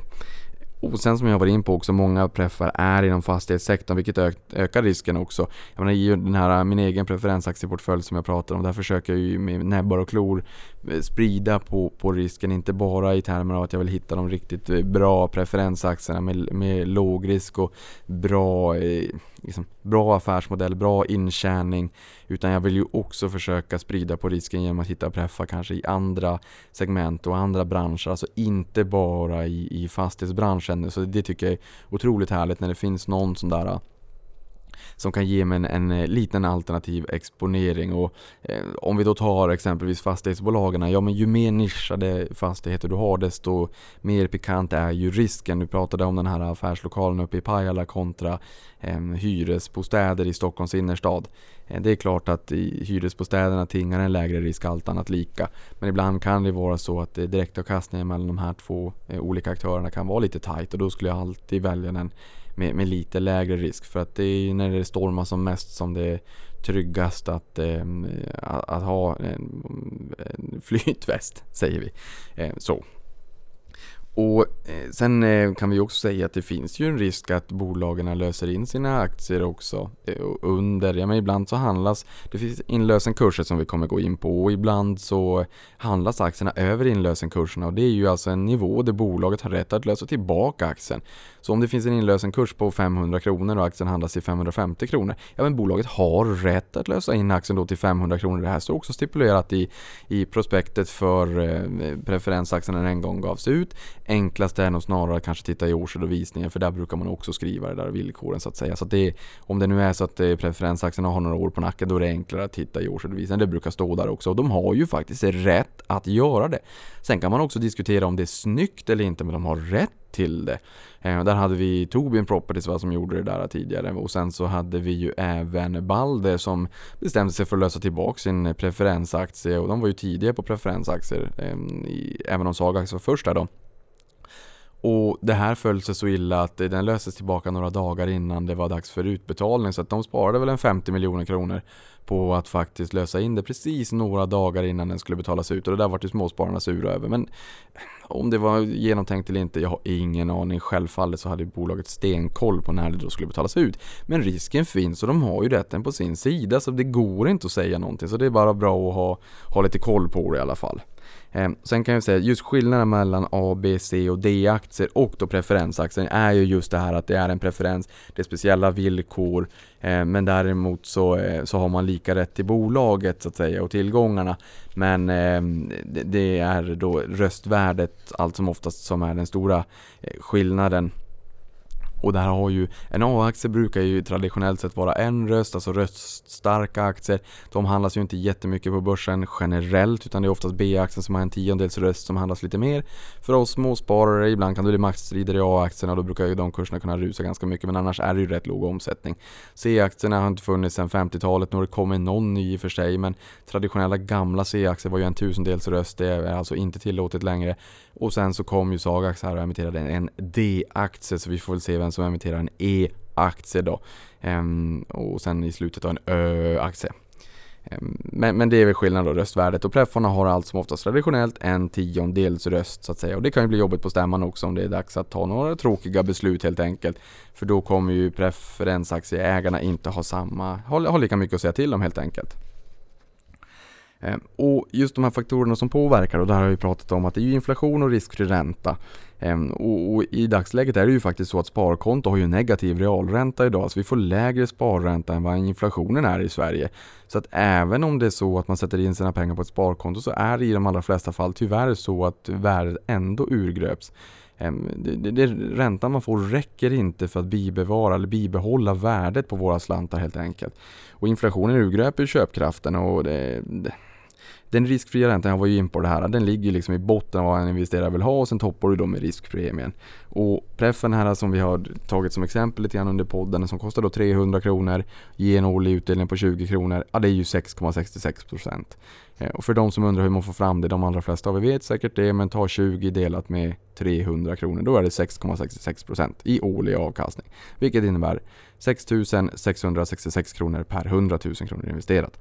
Och sen som jag var in på också, många preffar är inom fastighetssektorn vilket ökar risken också. Jag menar i den här, min egen preferensaktieportfölj som jag pratar om, där försöker jag ju med näbbar och klor Eh, sprida på, på risken, inte bara i termer av att jag vill hitta de riktigt eh, bra preferensaktierna med, med låg risk och bra eh, liksom, bra affärsmodell, bra intjäning. Utan jag vill ju också försöka sprida på risken genom att hitta preffar kanske i andra segment och andra branscher. Alltså inte bara i, i fastighetsbranschen. Så det tycker jag är otroligt härligt när det finns någon sån där som kan ge mig en, en eh, liten alternativ exponering. Och, eh, om vi då tar exempelvis fastighetsbolagen, ja men ju mer nischade fastigheter du har desto mer pikant är ju risken. Du pratade om den här affärslokalen uppe i Pajala kontra eh, hyresbostäder i Stockholms innerstad. Eh, det är klart att i hyresbostäderna tingar en lägre risk allt annat lika. Men ibland kan det vara så att eh, direktavkastningen mellan de här två eh, olika aktörerna kan vara lite tight och då skulle jag alltid välja den med, med, lite lägre risk. För att det är när det stormar som mest som det är tryggast att, eh, att, att, ha en, en flytväst, säger vi. Eh, så. Och eh, sen eh, kan vi också säga att det finns ju en risk att bolagen löser in sina aktier också eh, under, ja men ibland så handlas, det finns inlösenkurser som vi kommer gå in på och ibland så handlas aktierna över inlösenkurserna och det är ju alltså en nivå där bolaget har rätt att lösa tillbaka aktien. Så om det finns en inlösenkurs på 500 kronor och aktien handlas till 550 kronor, ja men bolaget har rätt att lösa in aktien då till 500 kronor. Det här står också stipulerat i, i prospektet för eh, preferensaktien när den en gång gavs ut. Enklast är nog snarare att kanske titta i årsredovisningen för där brukar man också skriva det där villkoren så att säga. Så att det, om det nu är så att eh, preferensaktierna har några år på nacken då är det enklare att titta i årsredovisningen. Det brukar stå där också och de har ju faktiskt rätt att göra det. Sen kan man också diskutera om det är snyggt eller inte men de har rätt till det. Eh, där hade vi Tobin Properties va, som gjorde det där tidigare och sen så hade vi ju även Balder som bestämde sig för att lösa tillbaka sin preferensaktie och de var ju tidiga på preferensaktier. Eh, även om Sagax var först där då. Och det här föll sig så illa att den löstes tillbaka några dagar innan det var dags för utbetalning så att de sparade väl en 50 miljoner kronor på att faktiskt lösa in det precis några dagar innan den skulle betalas ut och det där var ju småspararna sura över. Men om det var genomtänkt eller inte, jag har ingen aning. Självfallet så hade bolaget stenkoll på när det då skulle betalas ut. Men risken finns och de har ju rätten på sin sida så det går inte att säga någonting. Så det är bara bra att ha, ha lite koll på det i alla fall. Ehm, sen kan jag säga just skillnaden mellan A, B, C och D-aktier och då preferensaktier är ju just det här att det är en preferens, det är speciella villkor ehm, men däremot så, eh, så har man lika rätt till bolaget så att säga och tillgångarna. Men ehm, det är då röstvärdet allt som oftast som är den stora eh, skillnaden. Och där har ju, en A-aktie brukar ju traditionellt sett vara en röst, alltså röststarka aktier. De handlas ju inte jättemycket på börsen generellt utan det är oftast B-aktien som har en tiondels röst som handlas lite mer. För oss småsparare, ibland kan det bli maktstrider i A-aktierna och då brukar ju de kurserna kunna rusa ganska mycket men annars är det ju rätt låg omsättning. C-aktierna har inte funnits sedan 50-talet, nu har det kommit någon ny i och för sig men traditionella gamla C-aktier var ju en tusendels röst, det är alltså inte tillåtet längre. Och sen så kom ju Sagax här och emitterade en D-aktie så vi får väl se vem som emitterar en E-aktie då. Ehm, och sen i slutet då en Ö-aktie. Ehm, men, men, det är väl skillnad då, röstvärdet. Och preffarna har allt som oftast traditionellt en tiondels röst så att säga. Och det kan ju bli jobbigt på stämman också om det är dags att ta några tråkiga beslut helt enkelt. För då kommer ju preferensaktieägarna inte ha samma, ha, ha lika mycket att säga till om helt enkelt. Eh, och just de här faktorerna som påverkar, och där har vi pratat om att det är inflation och riskfri ränta. Ehm, och, i dagsläget är det ju faktiskt så att sparkonto har ju negativ realränta idag, så vi får lägre sparränta än vad inflationen är i Sverige. Så att även om det är så att man sätter in sina pengar på ett sparkonto så är det i de allra flesta fall tyvärr så att värdet ändå urgröps. Ehm, det, det, det, räntan man får räcker inte för att bibevara eller bibehålla värdet på våra slantar helt enkelt. Och inflationen urgröper köpkraften och det, den riskfria räntan, jag var ju in på det här, den ligger liksom i botten av vad en investerare vill ha och sen toppar du då med riskpremien. Och preffen här som vi har tagit som exempel lite grann under podden som kostar då 300 kronor, ger en årlig utdelning på 20 kronor, ja det är ju 6,66%. Eh, och för de som undrar hur man får fram det, de allra flesta av er vet säkert det, men ta 20 delat med 300 kronor, då är det 6,66% i årlig avkastning. Vilket innebär 6 666 kronor per 100 000 kronor investerat.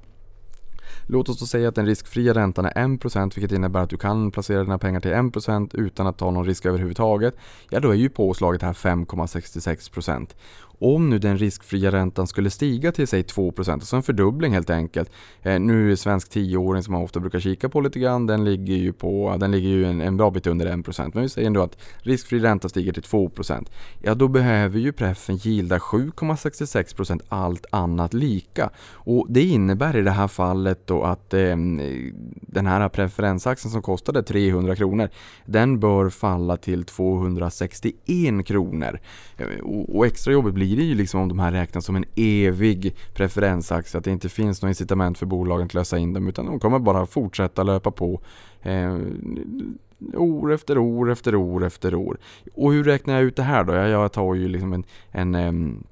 Låt oss då säga att den riskfria räntan är 1% vilket innebär att du kan placera dina pengar till 1% utan att ta någon risk överhuvudtaget. Ja, då är ju påslaget här 5,66%. Om nu den riskfria räntan skulle stiga till säg 2%, alltså en fördubbling helt enkelt. Eh, nu är svensk tioåring, som man ofta brukar kika på lite grann, den ligger ju, på, den ligger ju en, en bra bit under 1%. Men vi säger ändå att riskfri ränta stiger till 2%. Ja, då behöver ju preffen gilda 7,66% allt annat lika. Och det innebär i det här fallet då att eh, den här preferensaxeln som kostade 300 kronor, den bör falla till 261 kronor. Eh, och, och extra jobbet blir blir det ju liksom om de här räknas som en evig preferensaktie, att det inte finns något incitament för bolagen att lösa in dem utan de kommer bara fortsätta löpa på eh, år efter år efter år efter år. Och hur räknar jag ut det här då? Jag tar ju liksom en, en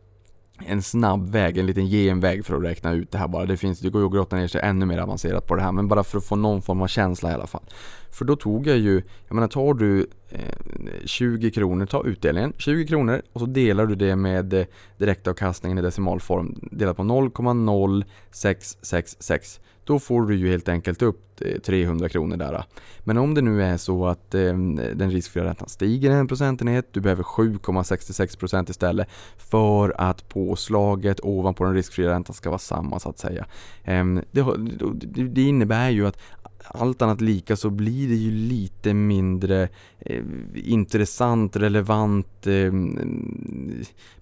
en snabb väg, en liten genväg för att räkna ut det här bara. Det, finns, det går ju att grotta ner sig ännu mer avancerat på det här men bara för att få någon form av känsla i alla fall. För då tog jag ju, jag menar tar du eh, 20 kronor, ta utdelningen, 20 kronor och så delar du det med eh, direktavkastningen i decimalform delat på 0,0666 då får du ju helt enkelt upp eh, 300 kronor där. Men om det nu är så att eh, den riskfria räntan stiger en procentenhet, du behöver 7,66% istället för att påslaget ovanpå den riskfria räntan ska vara samma så att säga. Eh, det, det, innebär ju att allt annat lika så blir det ju lite mindre eh, intressant, relevant. Eh,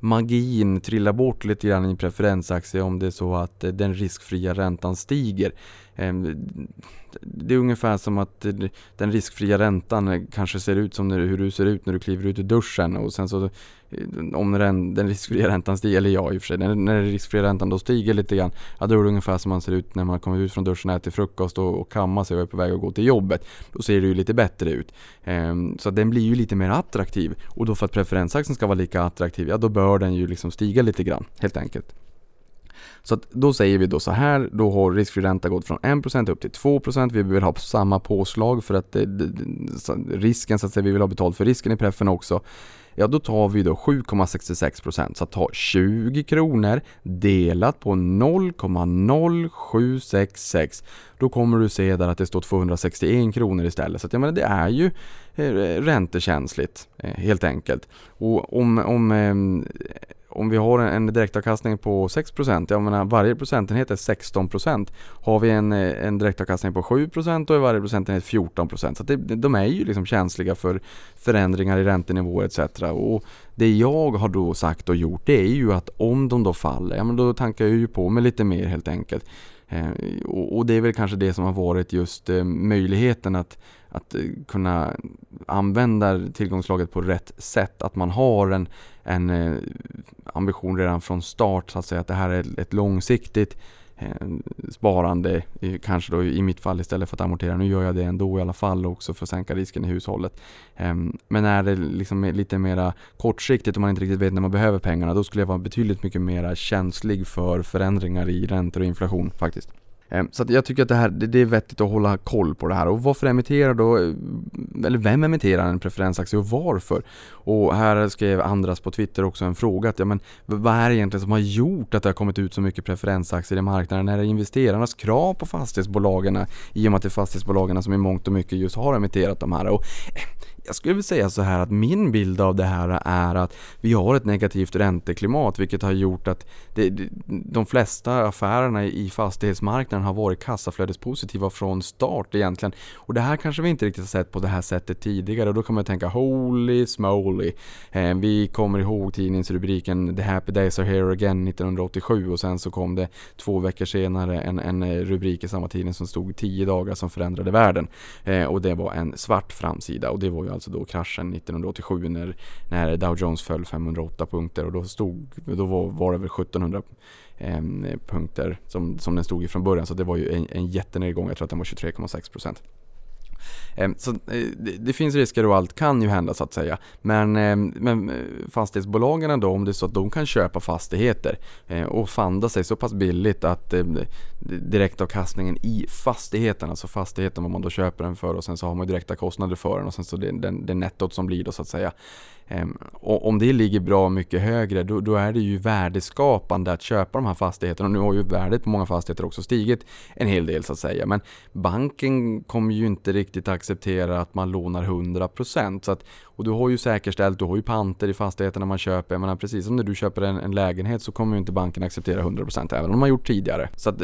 magin trillar bort lite grann i preferensaktier om det är så att eh, den riskfria räntan stiger. Ehm, det är ungefär som att den riskfria räntan kanske ser ut som hur du ser ut när du kliver ut ur duschen och sen så eh, om den, den riskfria räntan stiger, eller ja i och för sig, när, när den riskfria räntan då stiger lite grann, ja då är det ungefär som man ser ut när man kommer ut från duschen, äter frukost och, och kammar sig och är på väg att gå till jobbet. Då ser det ju lite bättre ut. Ehm, så den blir ju lite mer attraktiv och då för att preferensaktien ska vara lika attraktiv, ja då bör den ju liksom stiga lite grann helt enkelt. Så att då säger vi då så här, då har riskfri ränta gått från 1% upp till 2%. Vi vill ha samma påslag för att eh, risken så att säga, vi vill ha betalt för risken i preffen också. Ja, då tar vi då 7,66% så att ta 20 kronor delat på 0,0766 då kommer du se där att det står 261 kronor istället. Så att jag menar, det är ju eh, räntekänsligt eh, helt enkelt. Och om, om ehm, om vi har en direktavkastning på 6%, jag menar varje procentenhet är 16%. Har vi en, eh, en direktavkastning på 7% då är varje procentenhet 14%. Så det, de är ju liksom känsliga för förändringar i räntenivåer etc. Och det jag har då sagt och gjort det är ju att om de då faller, ja men då tankar jag ju på med lite mer helt enkelt. Eh, och, det är väl kanske det som har varit just eh, möjligheten att, att eh, kunna använda tillgångslaget på rätt sätt. Att man har en, en eh, ambition redan från start så att säga att det här är ett långsiktigt eh, sparande, kanske då i mitt fall istället för att amortera. Nu gör jag det ändå i alla fall också för att sänka risken i hushållet. Ehm, men är det liksom lite mera kortsiktigt och man inte riktigt vet när man behöver pengarna, då skulle jag vara betydligt mycket mer känslig för förändringar i räntor och inflation faktiskt. Ehm, så jag tycker att det, här, det är vettigt att hålla koll på det här. Och varför emitterar då, eh, eller vem emitterar en preferensaktie och varför? Och här skrev Andras på Twitter också en fråga att ja, men vad är det egentligen som har gjort att det har kommit ut så mycket preferensaktier i marknaden? Är det investerarnas krav på fastighetsbolagen i och med att det är fastighetsbolagen som i mångt och mycket just har emitterat de här? Och jag skulle vilja säga så här att min bild av det här är att vi har ett negativt ränteklimat vilket har gjort att det, de flesta affärerna i fastighetsmarknaden har varit kassaflödespositiva från start egentligen. Och det här kanske vi inte riktigt har sett på det här sättet tidigare och då kan man tänka holy smoly. Eh, vi kommer ihåg tidningsrubriken The Happy Days Are Here Again 1987 och sen så kom det två veckor senare en, en eh, rubrik i samma tidning som stod 10 dagar som förändrade världen. Eh, och det var en svart framsida och det var ju alltså då kraschen 1987 när, när Dow Jones föll 508 punkter och då stod, då var, var det väl 1700 eh, punkter som, som den stod i från början så det var ju en, en jättenedgång, jag tror att den var 23,6 procent. Ehm, så eh, det finns risker och allt kan ju hända så att säga. Men, ehm, men eh, fastighetsbolagen då, om det är så att de kan köpa fastigheter eh, och fanda sig så pass billigt att direktavkastningen i fastigheten, alltså fastigheten vad man då köper den för och sen så har man direkta kostnader för den och sen så det, det, det nettot som blir då så att säga. Ehm, och om det ligger bra mycket högre då, då, är det ju värdeskapande att köpa de här fastigheterna. Och nu har ju värdet på många fastigheter också stigit en hel del så att säga. Men banken kommer ju inte riktigt acceptera att man lånar 100%. Så att, och du har ju säkerställt, du har ju panter i fastigheterna man köper. Jag menar, precis som när du köper en, en lägenhet så kommer ju inte banken acceptera 100% även om de har gjort tidigare. Så att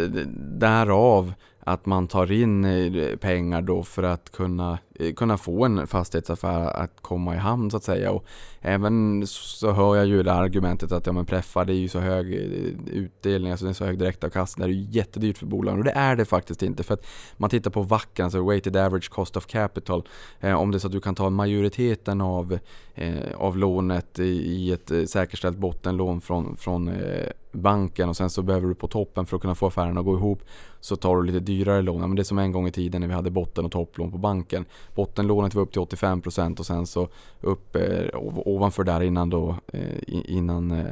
därav att man tar in eh, pengar då för att kunna, eh, kunna få en fastighetsaffär att komma i hamn så att säga. Och även så hör jag ju det argumentet att ja men preffar det är ju så hög eh, utdelning, alltså det är så hög direktavkastning, det är ju jättedyrt för bolagen och det är det faktiskt inte. För att man tittar på WACC, alltså Weighted Average Cost of Capital, eh, om det är så att du kan ta majoriteten av, eh, av lånet i, i ett säkerställt bottenlån från, från eh, banken och sen så behöver du på toppen för att kunna få affären att gå ihop så tar du lite dyrare lån. men det är som en gång i tiden när vi hade botten och topplån på banken. Bottenlånet var upp till 85% och sen så upp eh, ovanför där innan då eh, innan eh,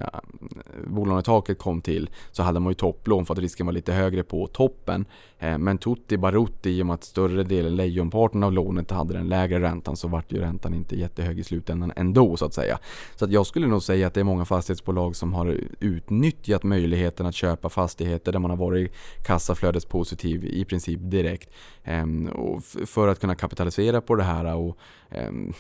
bolånetaket kom till så hade man ju topplån för att risken var lite högre på toppen. Eh, men Tutti Barutti i och med att större delen, lejonparten av lånet hade den lägre räntan så vart ju räntan inte jättehög i slutändan ändå så att säga. Så att jag skulle nog säga att det är många fastighetsbolag som har utnyttjat möjligheten att köpa fastigheter där man har varit kassaflödespositiv i princip direkt. Ehm, för att kunna kapitalisera på det här och ehm,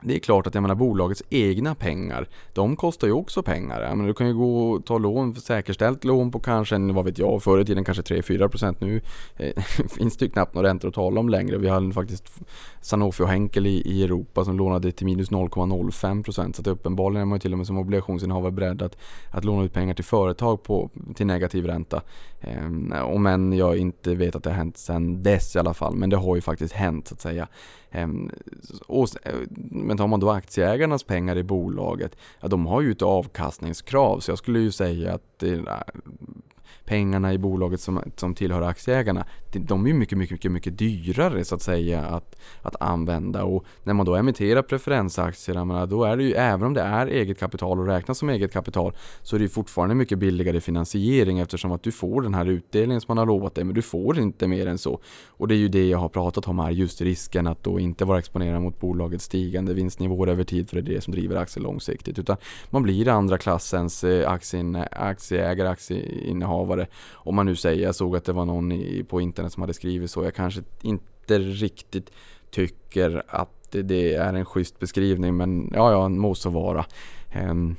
det är klart att jag menar bolagets egna pengar, de kostar ju också pengar. Jag menar, du kan ju gå och ta lån, säkerställt lån på kanske, vad vet jag, förr i tiden kanske 3-4% nu eh, finns det ju knappt några räntor att tala om längre. Vi hade faktiskt Sanofi och Henkel i, i Europa som lånade till minus 0,05% så att uppenbarligen är man ju till och med som obligationsinnehavare beredd att, att låna ut pengar till företag på, till negativ ränta. Eh, om än jag inte vet att det har hänt sedan dess i alla fall, men det har ju faktiskt hänt så att säga. Ehm, och, eh, men tar man då aktieägarnas pengar i bolaget, ja, de har ju ett avkastningskrav. Så jag skulle ju säga att det, eh, pengarna i bolaget som, som tillhör aktieägarna, de är ju mycket, mycket, mycket, mycket dyrare så att säga att, att använda. Och när man då emitterar preferensaktier, menar, då är det ju, även om det är eget kapital och räknas som eget kapital, så är det fortfarande mycket billigare finansiering eftersom att du får den här utdelningen som man har lovat dig, men du får inte mer än så. Och det är ju det jag har pratat om här, just risken att då inte vara exponerad mot bolagets stigande vinstnivåer över tid, för det är det som driver aktier långsiktigt. Utan man blir andra klassens eh, aktieägare, aktieinnehavare det. Om man nu säger, jag såg att det var någon i, på internet som hade skrivit så. Jag kanske inte riktigt tycker att det är en schysst beskrivning men ja, ja, må så vara. Um,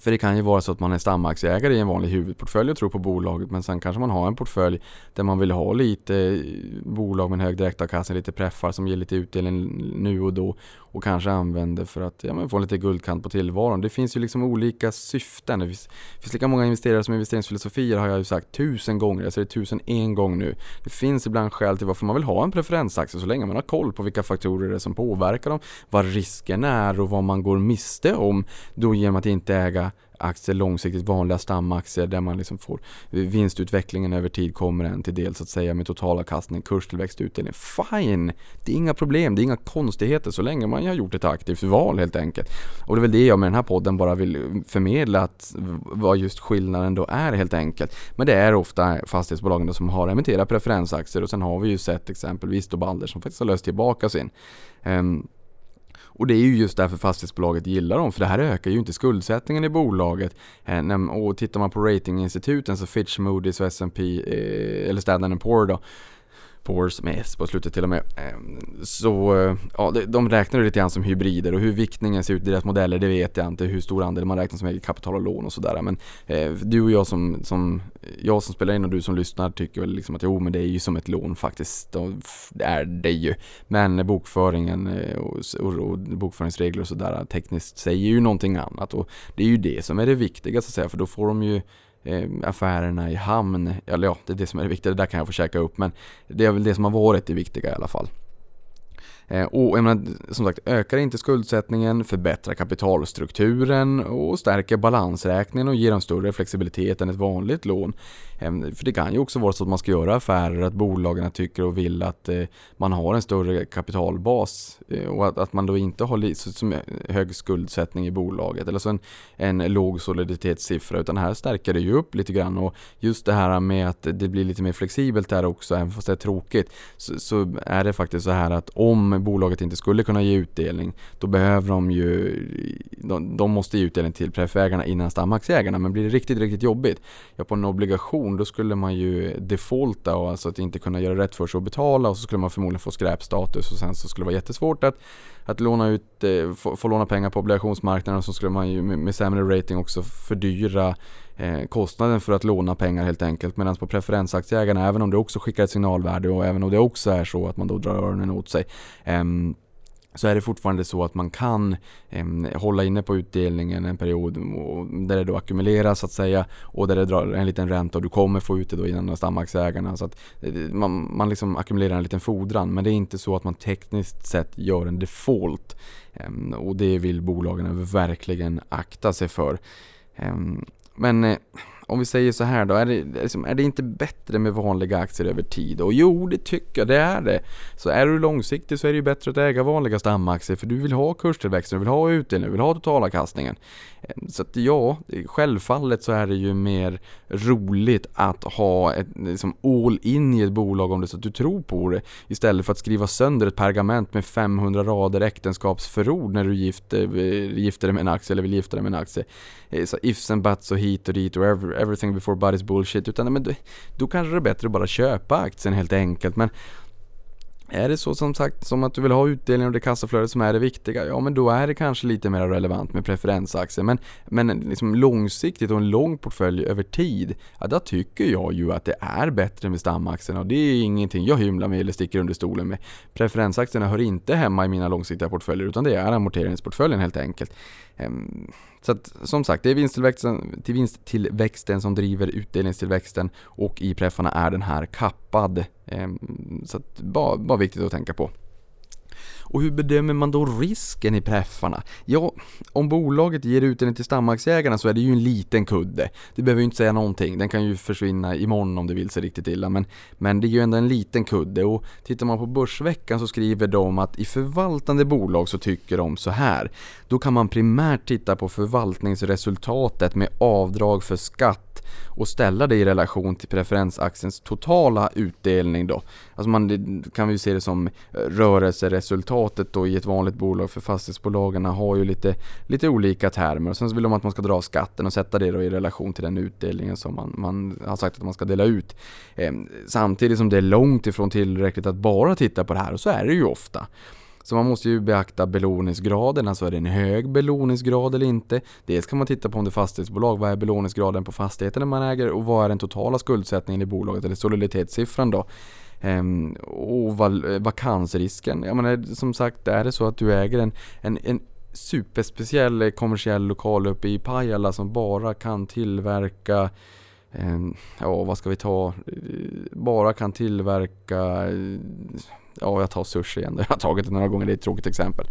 för det kan ju vara så att man är stamaktieägare i en vanlig huvudportfölj och tror på bolaget men sen kanske man har en portfölj där man vill ha lite bolag med en hög direktavkastning, lite preffar som ger lite utdelning nu och då och kanske använder för att ja, få lite guldkant på tillvaron. Det finns ju liksom olika syften. Det finns, det finns lika många investerare som investeringsfilosofier har jag ju sagt tusen gånger. Jag säger tusen en gång nu. Det finns ibland skäl till varför man vill ha en preferensaktie så länge man har koll på vilka faktorer det är som påverkar dem, vad risken är och vad man går miste om då genom att inte äga aktier långsiktigt, vanliga stamaktier där man liksom får vinstutvecklingen över tid kommer en till del så att säga med totalavkastning, kurstillväxt, utdelning. Fine! Det är inga problem, det är inga konstigheter så länge man har gjort ett aktivt val helt enkelt. Och det är väl det jag med den här podden bara vill förmedla att vad just skillnaden då är helt enkelt. Men det är ofta fastighetsbolagen som har emitterat preferensaktier och sen har vi ju sett exempelvis då Balder som faktiskt har löst tillbaka sin um, och det är ju just därför fastighetsbolaget gillar dem, för det här ökar ju inte skuldsättningen i bolaget. Eh, och tittar man på ratinginstituten så Fitch, Moody's och S&P eh, eller Standard Poor då Poors med S på slutet till och med. Ehm, så eh, ja, de räknar lite grann som hybrider och hur viktningen ser ut i deras modeller det vet jag inte. Hur stor andel man räknar som eget kapital och lån och sådär. Men eh, du och jag som, som, jag som spelar in och du som lyssnar tycker väl liksom att jo men det är ju som ett lån faktiskt. Det är det ju. Men bokföringen eh, och, och, och bokföringsregler och sådär tekniskt säger ju någonting annat. Och det är ju det som är det viktiga så att säga för då får de ju eh, affärerna i hamn. Eller ja, det är det som är det viktiga. Det där kan jag få käka upp. Men det är väl det som har varit det viktiga i alla fall. Eh, och jag menar, som sagt, ökar inte skuldsättningen, förbättrar kapitalstrukturen och stärker balansräkningen och ger dem större flexibilitet än ett vanligt lån. Ehm, för det kan ju också vara så att man ska göra affärer, att bolagen tycker och vill att eh, man har en större kapitalbas eh, och att man då inte har så hög skuldsättning i bolaget eller så en, en låg soliditetssiffra utan här stärker det ju upp lite grann och just det här med att det blir lite mer flexibelt där också, även fast det är tråkigt, så, så är det faktiskt så här att om bolaget inte skulle kunna ge utdelning, då behöver de ju, de, de måste ge utdelning till preffägarna innan stamaktieägarna, men blir det riktigt, riktigt jobbigt, ja på en obligation då skulle man ju defaulta och alltså att inte kunna göra rätt för sig och betala. Och så skulle man förmodligen få skräpstatus och sen så skulle det vara jättesvårt att, att låna ut, eh, få, få låna pengar på obligationsmarknaden. Och så skulle man ju med, med sämre rating också fördyra Eh, kostnaden för att låna pengar helt enkelt. Medan på preferensaktieägarna, även om det också skickar ett signalvärde och även om det också är så att man då drar öronen åt sig eh, så är det fortfarande så att man kan eh, hålla inne på utdelningen en period där det då ackumuleras så att säga och där det drar en liten ränta och du kommer få ut det då innan stamaktieägarna. Så att eh, man, man liksom ackumulerar en liten fordran men det är inte så att man tekniskt sett gör en default. Eh, och det vill bolagen verkligen akta sig för. Ehm, men eh, om vi säger så här då, är det, liksom, är det inte bättre med vanliga aktier över tid? Och jo, det tycker jag, det är det. Så är du långsiktig så är det ju bättre att äga vanliga stamaktier för du vill ha kurstillväxten, du vill ha utdelningen, du vill ha totalavkastningen. Ehm, så att ja, självfallet så är det ju mer roligt att ha ett liksom all in i ett bolag om det så att du tror på det istället för att skriva sönder ett pergament med 500 rader äktenskapsförord när du gifter, eh, gifter dig med en aktie eller vill gifta dig med en aktie. Eh, så ifs and buts och hit och dit och everything before but is bullshit. Utan men då, då kanske det är bättre att bara köpa aktien helt enkelt. Men är det så som sagt som att du vill ha utdelning och det kassaflödet som är det viktiga, ja men då är det kanske lite mer relevant med preferensaktier. Men, men liksom långsiktigt och en lång portfölj över tid, ja då tycker jag ju att det är bättre med stamaktierna och det är ingenting jag hymlar med eller sticker under stolen med. Preferensaktierna hör inte hemma i mina långsiktiga portföljer utan det är amorteringsportföljen helt enkelt. Ehm, så att, som sagt, det är vinsttillväxten, till vinsttillväxten som driver utdelningstillväxten och i preffarna är den här kappad. Ehm, så att, bara, bara viktigt att tänka på. Och hur bedömer man då risken i preffarna? Ja, om bolaget ger ut den till stamaktieägarna så är det ju en liten kudde. Det behöver ju inte säga någonting, den kan ju försvinna imorgon om det vill sig riktigt illa. Men, men det är ju ändå en liten kudde och tittar man på Börsveckan så skriver de att i förvaltande bolag så tycker de så här. Då kan man primärt titta på förvaltningsresultatet med avdrag för skatt och ställa det i relation till preferensaktiens totala utdelning då. Alltså man kan ju se det som eh, rörelseresultatet då i ett vanligt bolag för fastighetsbolagen har ju lite, lite olika termer. Och sen så vill de att man ska dra skatten och sätta det då i relation till den utdelningen som man, man har sagt att man ska dela ut. Eh, samtidigt som det är långt ifrån tillräckligt att bara titta på det här och så är det ju ofta. Så man måste ju beakta belåningsgraden, alltså är det en hög belåningsgrad eller inte? Dels kan man titta på om det är fastighetsbolag, vad är belåningsgraden på fastigheten man äger och vad är den totala skuldsättningen i bolaget eller soliditetssiffran då? Ehm, och eh, vakansrisken, jag menar som sagt är det så att du äger en, en, en superspeciell eh, kommersiell lokal uppe i Pajala som bara kan tillverka Ehm, ja, vad ska vi ta? Bara kan tillverka ja jag tar sushi igen, jag har tagit det några gånger, det är ett tråkigt exempel.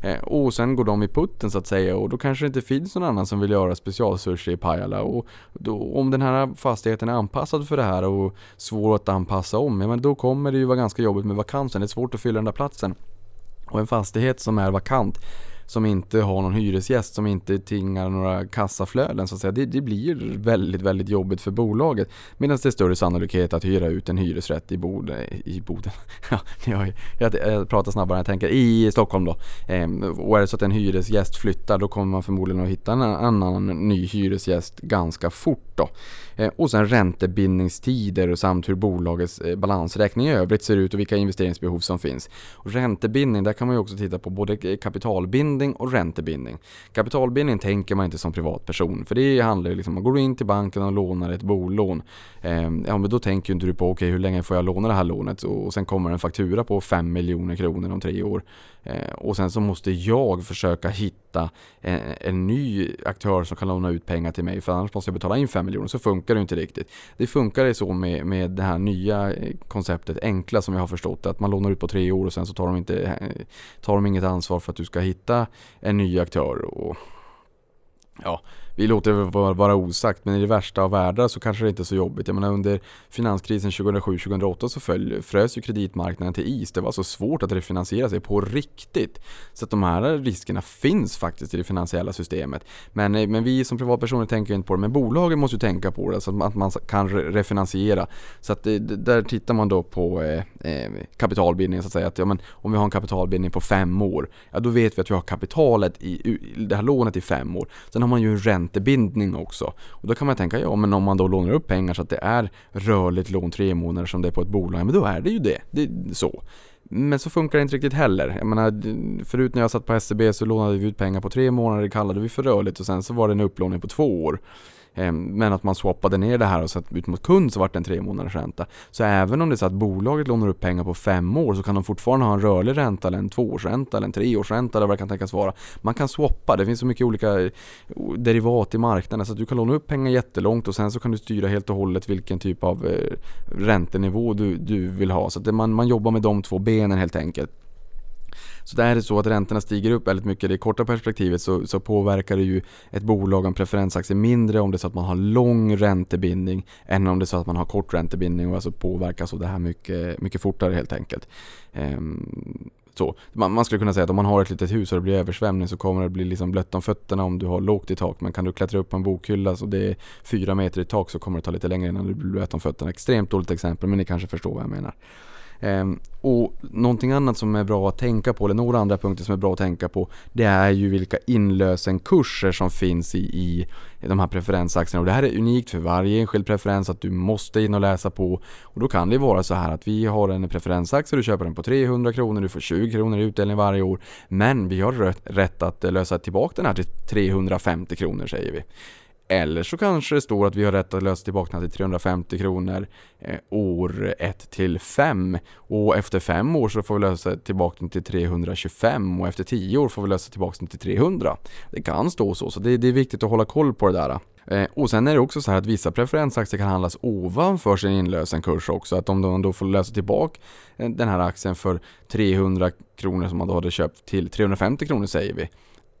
Ehm, och sen går de i putten så att säga och då kanske det inte finns någon annan som vill göra specialsushi i Pajala. Och då, om den här fastigheten är anpassad för det här och svår att anpassa om, ja, men då kommer det ju vara ganska jobbigt med vakansen. Det är svårt att fylla den där platsen. Och en fastighet som är vakant som inte har någon hyresgäst, som inte tingar några kassaflöden så att säga. Det, det blir väldigt, väldigt jobbigt för bolaget. Medan det är större sannolikhet att hyra ut en hyresrätt i Boden, i Boden. jag, jag, jag pratar snabbare än jag tänker, i Stockholm då. Ehm, och är det så att en hyresgäst flyttar då kommer man förmodligen att hitta en annan ny hyresgäst ganska fort då. Ehm, och sen räntebindningstider samt hur bolagets eh, balansräkning i övrigt ser ut och vilka investeringsbehov som finns. Och räntebindning, där kan man ju också titta på både kapitalbindning kapitalbindning och räntebindning. Kapitalbindning tänker man inte som privatperson för det handlar ju liksom, man går in till banken och lånar ett bolån. Eh, ja men då tänker ju inte du på okej okay, hur länge får jag låna det här lånet och, och sen kommer en faktura på 5 miljoner kronor om tre år. Eh, och sen så måste jag försöka hitta hitta en, en, ny aktör som kan låna ut pengar till mig för annars måste jag betala in 5 miljoner. Så funkar det inte riktigt. Det funkar så med, med det här nya eh, konceptet Enkla som jag har förstått att man lånar ut på tre år och sen så tar de, inte, eh, tar de inget ansvar för att du ska hitta en ny aktör. Och, ja, vi låter det vara osagt, men i det värsta av världar så kanske det inte är så jobbigt. Jag menar under finanskrisen 2007-2008 så föll, frös ju kreditmarknaden till is. Det var så svårt att refinansiera sig på riktigt. Så att de här riskerna finns faktiskt i det finansiella systemet. Men, eh, men vi som privatpersoner tänker inte på det, men bolagen måste ju tänka på det så att man kan refinansiera. Så att eh, det, där tittar man då på eh, eh kapitalbildning så att säga. Att, ja, men om vi har en kapitalbildning på fem år, ja då vet vi att vi har kapitalet i det här lånet i fem år. Sen har man ju en ränta räntebindning också. Och då kan man tänka, ja men om man då lånar upp pengar så att det är rörligt lån tre månader som det är på ett bolag, men då är det ju det. det är så. Men så funkar det inte riktigt heller. Jag menar, förut när jag satt på SCB så lånade vi ut pengar på tre månader, det kallade vi för rörligt och sen så var det en upplåning på två år. Eh, men att man swappade ner det här och satt ut mot kund så vart det en tre månaders ränta. Så även om det är så att bolaget lånar upp pengar på fem år så kan de fortfarande ha en rörlig ränta eller en tvåårsränta eller en treårsränta eller vad det kan tänkas vara. Man kan swappa, det finns så mycket olika eh, derivat i marknaden så att du kan låna upp pengar jättelångt och sen så kan du styra helt och hållet vilken typ av eh, räntenivå du, du vill ha. Så att man, man jobbar med de två benen helt enkelt. Så där är det så att räntorna stiger upp väldigt mycket. I det korta perspektivet så, så påverkar det ju ett bolag, en preferensaktie, mindre om det är så att man har lång räntebindning än om det är så att man har kort räntebindning och alltså påverkas av det här mycket, mycket fortare helt enkelt. Ehm, så. Man, man, skulle kunna säga att om man har ett litet hus och det blir översvämning så kommer det bli liksom blött om fötterna om du har lågt i tak. Men kan du klättra upp på en bokhylla så det är fyra meter i tak så kommer det ta lite längre innan du blir blöt om fötterna. Extremt dåligt exempel men ni kanske förstår vad jag menar. Ehm, och någonting annat som är bra att tänka på, eller några andra punkter som är bra att tänka på, det är ju vilka inlösenkurser som finns i, i de här preferensaktierna. Och det här är unikt för varje enskild preferens att du måste in och läsa på. Och då kan det vara så här att vi har en preferensaktie, du köper den på 300 kronor, du får 20 kronor i utdelning varje år. Men vi har rätt att lösa tillbaka den här till 350 kronor säger vi. Eller så kanske det står att vi har rätt att lösa tillbaka till 350 kronor eh, år 1 till 5 och efter 5 år så får vi lösa tillbaka till 325 och efter 10 år får vi lösa tillbaka till 300. Det kan stå så, så det, det är viktigt att hålla koll på det där. Eh, och sen är det också så här att vissa preferensaktier kan handlas ovanför sin inlösenkurs också. Att om man då får lösa tillbaka eh, den här aktien för 300 kronor som man då hade köpt till 350 kronor säger vi.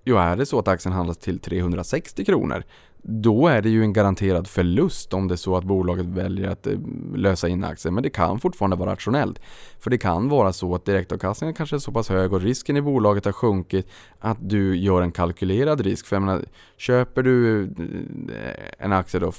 Jo, är det så att aktien handlas till 360 kronor då är det ju en garanterad förlust om det är så att bolaget väljer att eh, lösa in aktier. Men det kan fortfarande vara rationellt. För det kan vara så att direktavkastningen kanske är så pass hög och risken i bolaget har sjunkit att du gör en kalkylerad risk. För jag menar, köper du eh, en aktie då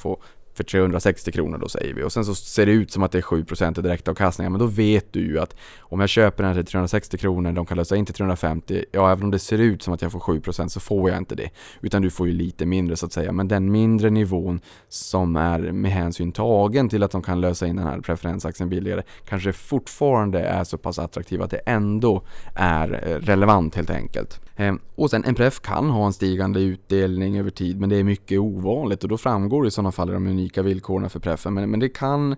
för 360 kronor då säger vi och sen så ser det ut som att det är 7% i direktavkastning. Men då vet du ju att om jag köper den till 360 kronor, de kan lösa in till 350, ja även om det ser ut som att jag får 7% så får jag inte det. Utan du får ju lite mindre så att säga. Men den mindre nivån som är med hänsyn tagen till att de kan lösa in den här preferensaktien billigare kanske fortfarande är så pass attraktiv att det ändå är eh, relevant helt enkelt. Ehm, och sen en pref kan ha en stigande utdelning över tid men det är mycket ovanligt och då framgår det i sådana fall de unika villkoren för preffen. Men, men det kan,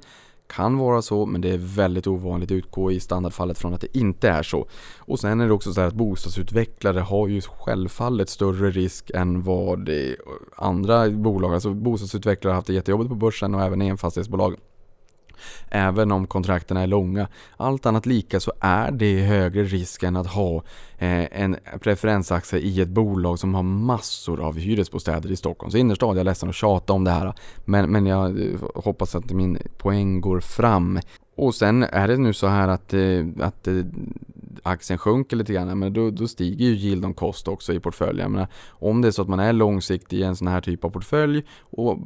kan vara så men det är väldigt ovanligt att utgå i standardfallet från att det inte är så. Och sen är det också så att bostadsutvecklare har ju självfallet större risk än vad andra bolag, alltså bostadsutvecklare har haft det jättejobbigt på börsen och även enfastighetsbolag även om kontrakten är långa. Allt annat lika så är det högre risk än att ha eh, en preferensaktie i ett bolag som har massor av hyresbostäder i Stockholms innerstad. Jag är ledsen att tjata om det här men, men jag eh, hoppas att min poäng går fram. Och sen är det nu så här att, eh, att eh, aktien sjunker lite grann, men då, då stiger ju yield on cost också i portföljen. Men om det är så att man är långsiktig i en sån här typ av portfölj och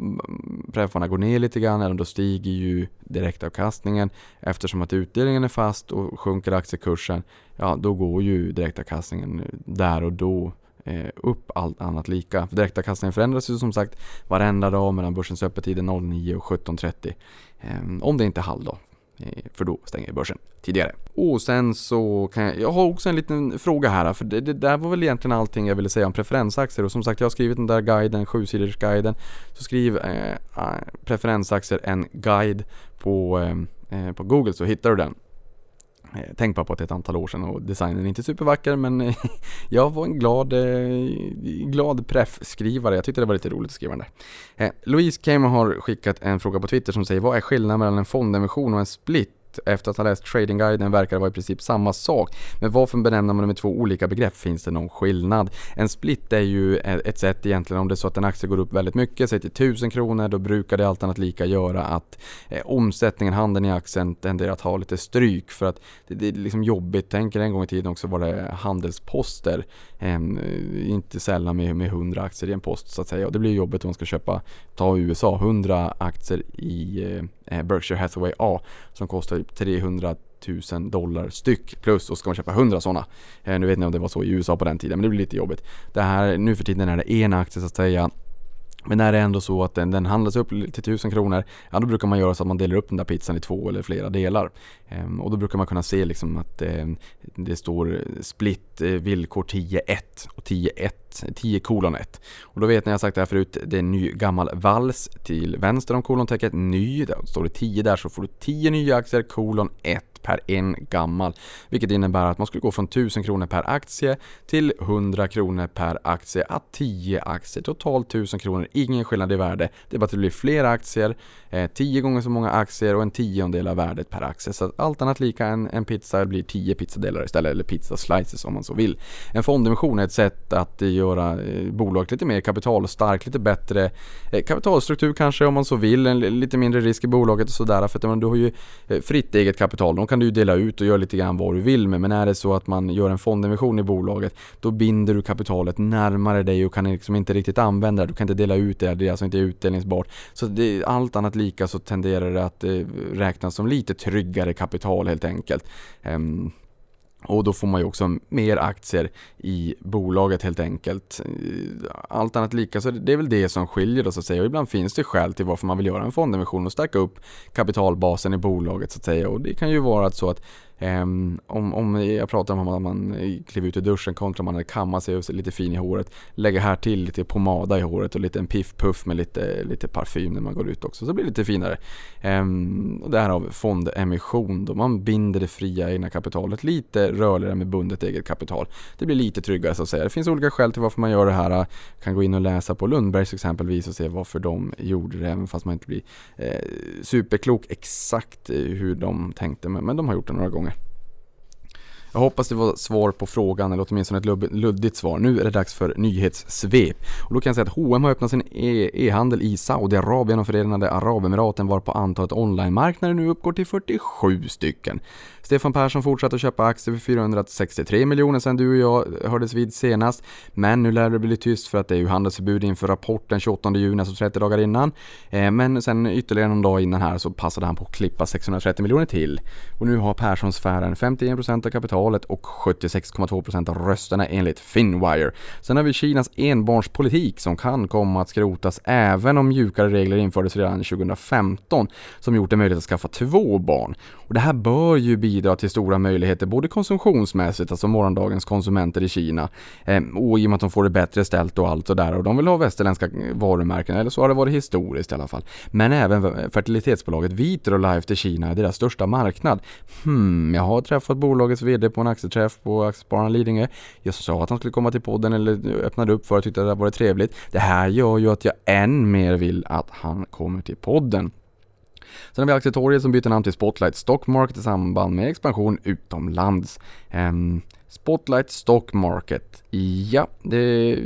preffarna går ner lite grann, då stiger ju direktavkastningen. Eftersom att utdelningen är fast och sjunker aktiekursen, ja då går ju direktavkastningen där och då eh, upp allt annat lika. För direktavkastningen förändras ju som sagt varenda dag mellan börsens öppettider 09 och 17.30. Ehm, om det inte är halvdag. Eh, för då stänger börsen tidigare. Och sen så kan jag, jag har också en liten fråga här, för det, det där var väl egentligen allting jag ville säga om preferensaktier och som sagt jag har skrivit den där guiden, sjusiders guiden. Så skriv eh, preferensaktier en guide på, eh, eh, på Google så hittar du den. Eh, tänk bara på att det är ett antal år sedan och designen är inte supervacker men eh, jag var en glad, eh, glad preffskrivare. Jag tyckte det var lite roligt att skriva den där. Louise Kamer har skickat en fråga på Twitter som säger Vad är skillnaden mellan en fondemission och en split? Efter att ha läst tradingguiden verkar det vara i princip samma sak. Men varför benämner man det med två olika begrepp? Finns det någon skillnad? En split är ju ett sätt egentligen om det är så att en aktie går upp väldigt mycket, säg till 1000 kronor, då brukar det allt annat lika göra att eh, omsättningen, handeln i aktien tenderar att ha lite stryk för att det, det är liksom jobbigt. Tänk er en gång i tiden också var det handelsposter, eh, inte sällan med, med 100 aktier i en post så att säga. Och det blir jobbigt om man ska köpa, ta USA, 100 aktier i eh, Berkshire Hathaway A som kostar Typ 300 000 dollar styck plus och ska man köpa 100 sådana. Eh, nu vet ni om det var så i USA på den tiden men det blir lite jobbigt. Det här, nu för tiden är det en aktie så att säga men när det är ändå så att den, den handlas upp till 1000 kronor, ja då brukar man göra så att man delar upp den där pizzan i två eller flera delar. Ehm, och då brukar man kunna se liksom att eh, det står split eh, villkor 10.1 och 10.1, 10 kolon 1. Och då vet ni, jag har sagt det här förut, det är en ny gammal vals till vänster om kolontecknet, ny, där står det 10 där så får du 10 nya aktier, kolon 1 per en gammal. Vilket innebär att man skulle gå från 1000 kronor per aktie till 100 kronor per aktie, att 10 aktier, totalt 1000 kronor, ingen skillnad i värde. Det är bara att det blir fler aktier, eh, 10 gånger så många aktier och en tiondel av värdet per aktie. Så allt annat lika, en, en pizza blir 10 pizzadelar istället, eller pizza slices om man så vill. En fondemission är ett sätt att göra eh, bolaget lite mer kapitalstarkt, lite bättre eh, kapitalstruktur kanske om man så vill, en, lite mindre risk i bolaget och sådär. För att du har ju fritt eget kapital. De kan du dela ut och göra lite grann vad du vill med. Men är det så att man gör en fondemission i bolaget, då binder du kapitalet närmare dig och kan liksom inte riktigt använda det. Du kan inte dela ut det, det är alltså inte utdelningsbart. Så det, allt annat lika så tenderar det att eh, räknas som lite tryggare kapital helt enkelt. Ehm, och då får man ju också mer aktier i bolaget helt enkelt. Allt annat lika så det är väl det som skiljer då så att säga. Och ibland finns det skäl till varför man vill göra en fondemission och stärka upp kapitalbasen i bolaget så att säga. Och det kan ju vara så att Um, om, jag pratar om att man kliver ut ur duschen kontra man kammat sig och är lite fin i håret. Lägger här till lite pomada i håret och lite en piff-puff med lite, lite parfym när man går ut också. Så det blir lite finare. Um, och därav fondemission då. Man binder det fria egna kapitalet lite rörligare med bundet eget kapital. Det blir lite tryggare så att säga. Det finns olika skäl till varför man gör det här. Jag kan gå in och läsa på Lundbergs exempelvis och se varför de gjorde det. Även fast man inte blir eh, superklok exakt eh, hur de tänkte. Men, men de har gjort det några gånger. Jag hoppas det var svar på frågan, eller åtminstone ett luddigt svar. Nu är det dags för nyhetssvep. Och då kan jag säga att H&M har öppnat sin e- e-handel i Saudiarabien och Förenade Arabemiraten varpå antalet online-marknader nu uppgår till 47 stycken. Stefan Persson fortsatte att köpa aktier för 463 miljoner sedan du och jag hördes vid senast. Men nu lär det bli tyst för att det är ju handelsförbud inför rapporten 28 juni, alltså 30 dagar innan. Eh, men sen ytterligare någon dag innan här så passade han på att klippa 630 miljoner till. Och nu har Persson-sfären 51% av kapitalet och 76,2% av rösterna enligt Finwire. Sen har vi Kinas enbarnspolitik som kan komma att skrotas även om mjukare regler infördes redan 2015 som gjort det möjligt att skaffa två barn. Och det här bör ju bidra till stora möjligheter både konsumtionsmässigt, alltså morgondagens konsumenter i Kina, eh, och i och med att de får det bättre ställt och allt och där och de vill ha västerländska eh, varumärken, eller så har det varit historiskt i alla fall. Men även fertilitetsbolaget Vitrolife till Kina är deras största marknad. Hmm, jag har träffat bolagets VD på en aktieträff på Aktiespararna Lidingö. Jag sa att han skulle komma till podden eller eh, öppnade upp för att tyckte att det var trevligt. Det här gör ju att jag än mer vill att han kommer till podden. Sen har vi Aktietorget som byter namn till Spotlight Stock Market i samband med expansion utomlands. Um, Spotlight Stock Market. Ja, det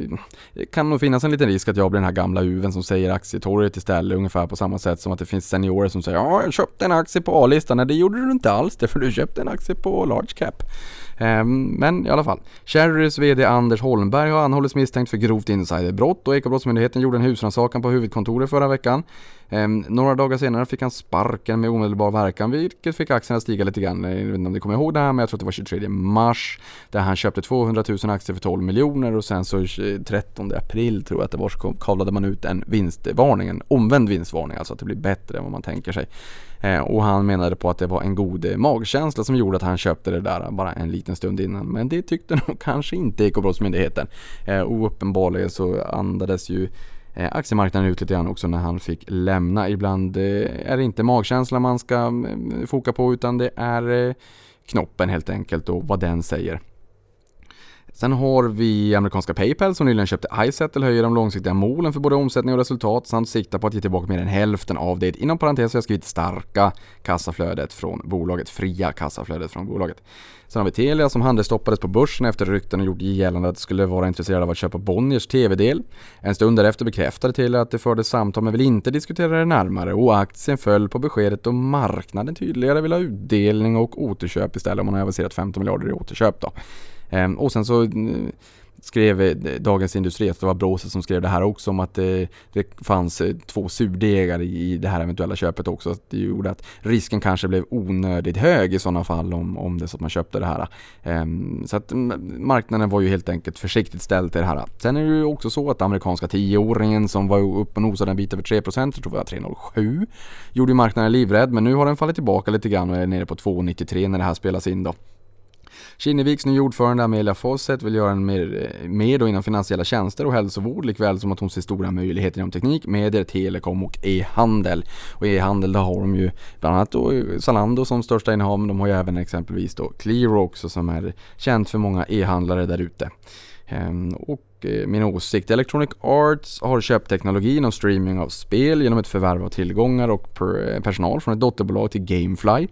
kan nog finnas en liten risk att jag blir den här gamla uven som säger aktietorget istället, ungefär på samma sätt som att det finns seniorer som säger ja, jag köpte en aktie på A-listan. Nej, det gjorde du inte alls, därför du köpte en aktie på large cap. Ehm, men i alla fall. Cherrys VD Anders Holmberg har anhållits misstänkt för grovt insiderbrott och Ekobrottsmyndigheten gjorde en husrannsakan på huvudkontoret förra veckan. Ehm, några dagar senare fick han sparken med omedelbar verkan vilket fick aktierna stiga lite grann. Jag vet inte om ni kommer ihåg det här men jag tror att det var 23 mars där han köpte 200 000 aktier för 12 miljoner och sen så 13 april tror jag att det var så kavlade man ut en vinstvarning, en omvänd vinstvarning, alltså att det blir bättre än vad man tänker sig. Ehm, och han menade på att det var en god eh, magkänsla som gjorde att han köpte det där bara en liten stund innan. Men det tyckte nog kanske inte Ekobrottsmyndigheten. Ehm, och uppenbarligen så andades ju Eh, aktiemarknaden ut lite grann också när han fick lämna. Ibland eh, är det inte magkänslan man ska mm, foka på utan det är eh, knoppen helt enkelt och vad den säger. Sen har vi amerikanska Paypal som nyligen köpte iSettle höjer de långsiktiga målen för både omsättning och resultat samt siktar på att ge tillbaka mer än hälften av det inom parentes har jag skrivit starka kassaflödet från bolaget, fria kassaflödet från bolaget. Sen har vi Telia som handelsstoppades på börsen efter rykten och gjort gällande att det skulle vara intresserade av att köpa Bonniers TV-del. En stund därefter bekräftade Telia att det fördes samtal men vill inte diskutera det närmare och aktien föll på beskedet då marknaden tydligare vill ha utdelning och återköp istället om man har aviserat 15 miljarder i återköp då. Ehm, och sen så eh, skrev eh, Dagens Industri, det var Bråse som skrev det här också om att det, det fanns två surdegar i det här eventuella köpet också. det gjorde att risken kanske blev onödigt hög i sådana fall om, om det så att man köpte det här. Ehm, så att mm, marknaden var ju helt enkelt försiktigt ställd till det här. Sen är det ju också så att amerikanska tioåringen som var uppe och nosade en bit över 3%, jag tror det var 3,07, gjorde ju marknaden livrädd men nu har den fallit tillbaka lite grann och är nere på 2,93 när det här spelas in då. Kinneviks nya ordförande Amelia Fawcett vill göra en mer, mer då inom finansiella tjänster och hälsovård likväl som att hon ser stora möjligheter inom teknik, medier, telekom och e-handel. Och e-handel där har de ju bland annat då Zalando som största innehav men de har ju även exempelvis då Clear också som är känt för många e-handlare där ute. Ehm, och eh, min åsikt. Electronic Arts har köpt teknologin och streaming av spel genom ett förvärv av tillgångar och personal från ett dotterbolag till Gamefly.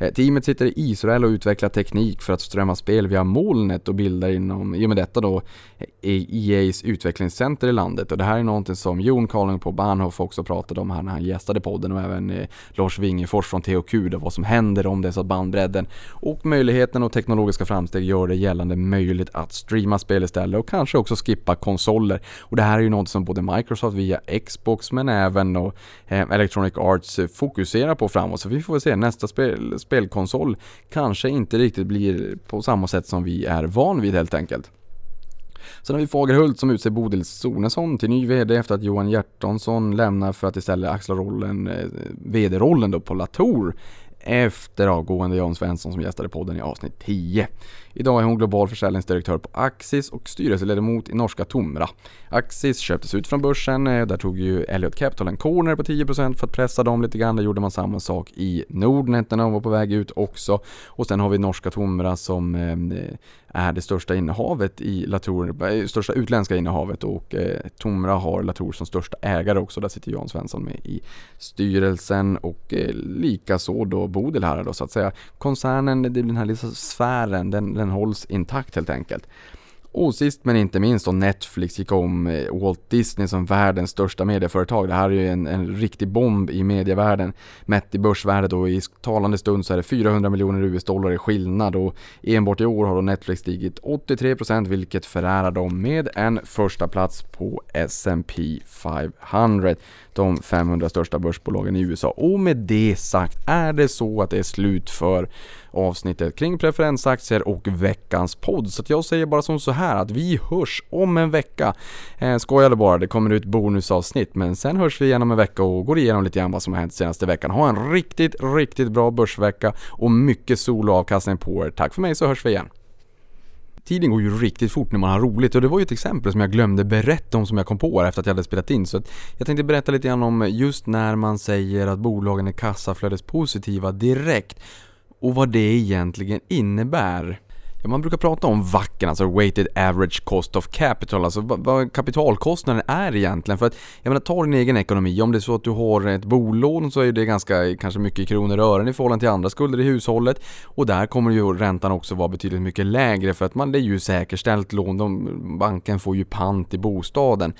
Eh, teamet sitter i Israel och utvecklar teknik för att strömma spel via molnet och bildar inom, i och med detta då, eh, e EA's utvecklingscenter i landet. Och det här är någonting som Jon Karling på Bahnhof också pratade om här när han gästade podden och även eh, Lars Wingefors från THQ, då, vad som händer om det är så att bandbredden och möjligheten och teknologiska framsteg gör det gällande möjligt att streama spel istället och kanske också skippa konsoler. Och det här är ju något som både Microsoft via Xbox men även då, Electronic Arts fokuserar på framåt. Så vi får väl se nästa spel spelkonsol kanske inte riktigt blir på samma sätt som vi är van vid helt enkelt. Sen har vi Fagerhult som utser Bodil Sonesson till ny VD efter att Johan Hjertonsson lämnar för att istället axla rollen, eh, VD-rollen då på Latour efter avgående Jan Svensson som gästade podden i avsnitt 10. Idag är hon global försäljningsdirektör på Axis och styrelseledamot i norska Tomra. Axis köptes ut från börsen, eh, där tog ju Elliot Capital en corner på 10% för att pressa dem lite grann. Där gjorde man samma sak i Nordnet när de var på väg ut också. Och sen har vi norska Tomra som eh, är det största innehavet i Latour, eh, största utländska innehavet och eh, Tomra har Latour som största ägare också. Där sitter Jan Svensson med i styrelsen och eh, likaså då Bodil här då så att säga. Koncernen, den här lilla sfären, den, den hålls intakt helt enkelt. Och sist men inte minst då Netflix gick om eh, Walt Disney som världens största medieföretag. Det här är ju en, en riktig bomb i medievärlden. Mätt i börsvärde då i talande stund så är det 400 miljoner US-dollar i skillnad och enbart i år har då Netflix stigit 83% vilket förärar dem med en första plats på S&P 500 de 500 största börsbolagen i USA. Och med det sagt är det så att det är slut för avsnittet kring preferensaktier och veckans podd. Så jag säger bara som så här att vi hörs om en vecka. Eh, skojade bara, det kommer ut bonusavsnitt men sen hörs vi igen om en vecka och går igenom lite grann vad som har hänt senaste veckan. Ha en riktigt, riktigt bra börsvecka och mycket sol och avkastning på er. Tack för mig så hörs vi igen. Tiden går ju riktigt fort när man har roligt och det var ju ett exempel som jag glömde berätta om som jag kom på efter att jag hade spelat in. Så jag tänkte berätta lite grann om just när man säger att bolagen är kassaflödespositiva direkt och vad det egentligen innebär. Ja, man brukar prata om VACen, alltså Weighted Average Cost of Capital, alltså vad, vad, kapitalkostnaden är egentligen. För att, jag menar, ta din egen ekonomi. Om det är så att du har ett bolån så är det ganska, kanske mycket kronor och ören i förhållande till andra skulder i hushållet. Och där kommer ju räntan också vara betydligt mycket lägre för att man, det är ju säkerställt lån. De, banken får ju pant i bostaden.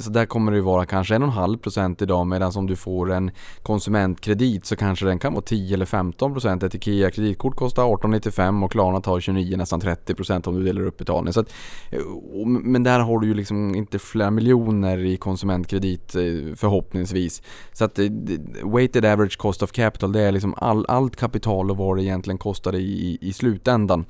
Så där kommer det ju vara kanske 1,5% idag medan om du får en konsumentkredit så kanske den kan vara 10 eller 15%. Ett IKEA kreditkort kostar 18,95 och Klarna tar 29 ligger nästan 30% om du delar upp betalningen. Så att, eh, men där har du ju liksom inte flera miljoner i konsumentkredit eh, förhoppningsvis. Så att eh, weighted average cost of capital det är liksom all, allt kapital och vad det egentligen kostar i, i slutändan.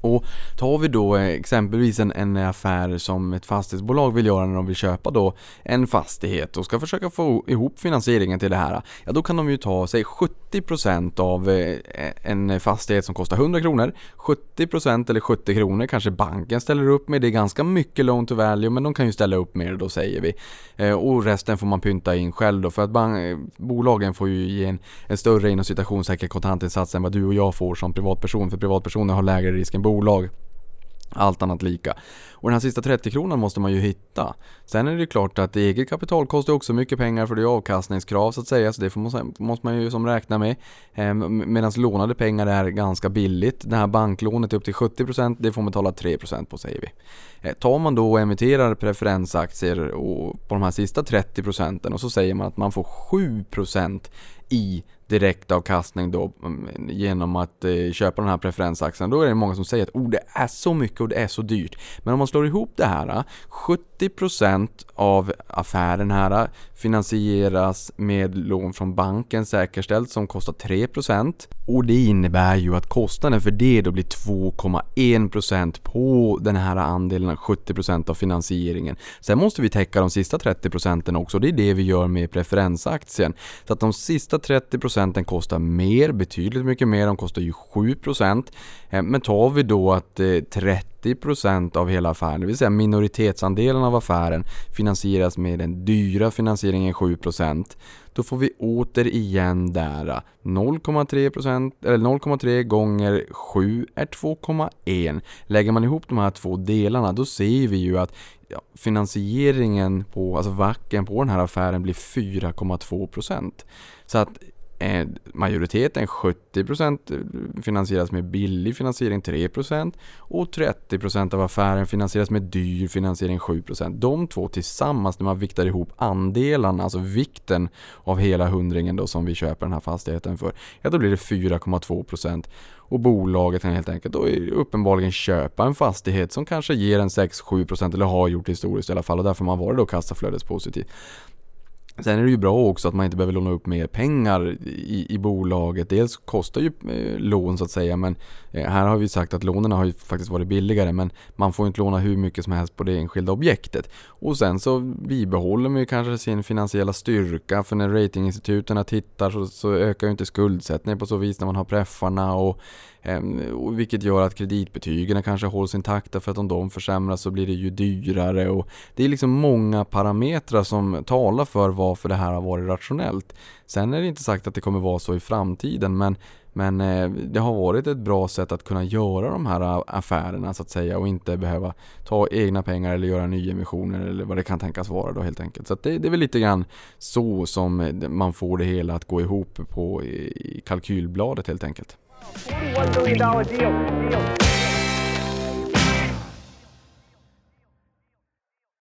Och tar vi då exempelvis en, en, affär som ett fastighetsbolag vill göra när de vill köpa då en fastighet och ska försöka få ihop finansieringen till det här. Ja, då kan de ju ta, säg 70 50% av eh, en fastighet som kostar 100 kronor. 70% eller 70 kronor kanske banken ställer upp med. Det är ganska mycket loan to value men de kan ju ställa upp med det då säger vi. Eh, och resten får man pynta in själv då för att eh, bolagen får ju ge en, en större inom citationstecken kontantinsats än vad du och jag får som privatperson. För privatpersoner har lägre risk än bolag. Allt annat lika. Och den här sista 30 kronan måste man ju hitta. Sen är det ju klart att eget kapital kostar också mycket pengar för det är avkastningskrav så att säga. Så det måste man ju som räkna med. Ehm, medan lånade pengar är ganska billigt. Det här banklånet är upp till 70% det får man betala 3% på säger vi. Eh, tar man då och emitterar preferensaktier på de här sista 30% och så säger man att man får 7% i direktavkastning då mm, genom att eh, köpa den här preferensaktien. Då är det många som säger att oh, det är så mycket och det är så dyrt. Men om man slår ihop det här, eh, 70% av affären här eh, finansieras med lån från banken säkerställt som kostar 3% och det innebär ju att kostnaden för det då blir 2,1% på den här andelen 70% av finansieringen. Sen måste vi täcka de sista 30% också. Det är det vi gör med preferensaktien. Så att de sista 30% kostar mer, betydligt mycket mer. De kostar ju 7%. Eh, men tar vi då att eh, 30% av hela affären, det vill säga minoritetsandelen av affären finansieras med den dyra finansieringen 7% då får vi återigen där eh, 0,3% eller 0,3 gånger 7 är 2,1. Lägger man ihop de här två delarna då ser vi ju att ja, finansieringen på, alltså vacken på den här affären blir 4,2%. Så att Eh, majoriteten 70% eh, finansieras med billig finansiering 3% och 30% av affären finansieras med dyr finansiering 7%. De två tillsammans när man viktar ihop andelarna, alltså vikten av hela hundringen då som vi köper den här fastigheten för, ja då blir det 4,2% och bolaget kan helt enkelt då uppenbarligen köpa en fastighet som kanske ger en 6-7% eller har gjort historiskt i alla fall och därför man varit då kassaflödespositiv. Sen är det ju bra också att man inte behöver låna upp mer pengar i, i bolaget. Dels kostar ju eh, lån så att säga men eh, här har vi sagt att lånen har ju faktiskt varit billigare men man får inte låna hur mycket som helst på det enskilda objektet. Och sen så bibehåller man ju kanske sin finansiella styrka för när ratinginstituten tittar så, så ökar ju inte skuldsättningen på så vis när man har preffarna och Ehm, vilket gör att kreditbetygen kanske hålls intakta för att om de försämras så blir det ju dyrare. Och det är liksom många parametrar som talar för varför det här har varit rationellt. Sen är det inte sagt att det kommer vara så i framtiden men, men eh, det har varit ett bra sätt att kunna göra de här eh, affärerna så att säga och inte behöva ta egna pengar eller göra nyemissioner eller vad det kan tänkas vara då helt enkelt. Så det, det, är väl lite grann så som man får det hela att gå ihop på i kalkylbladet helt enkelt. $41 million deal. deal.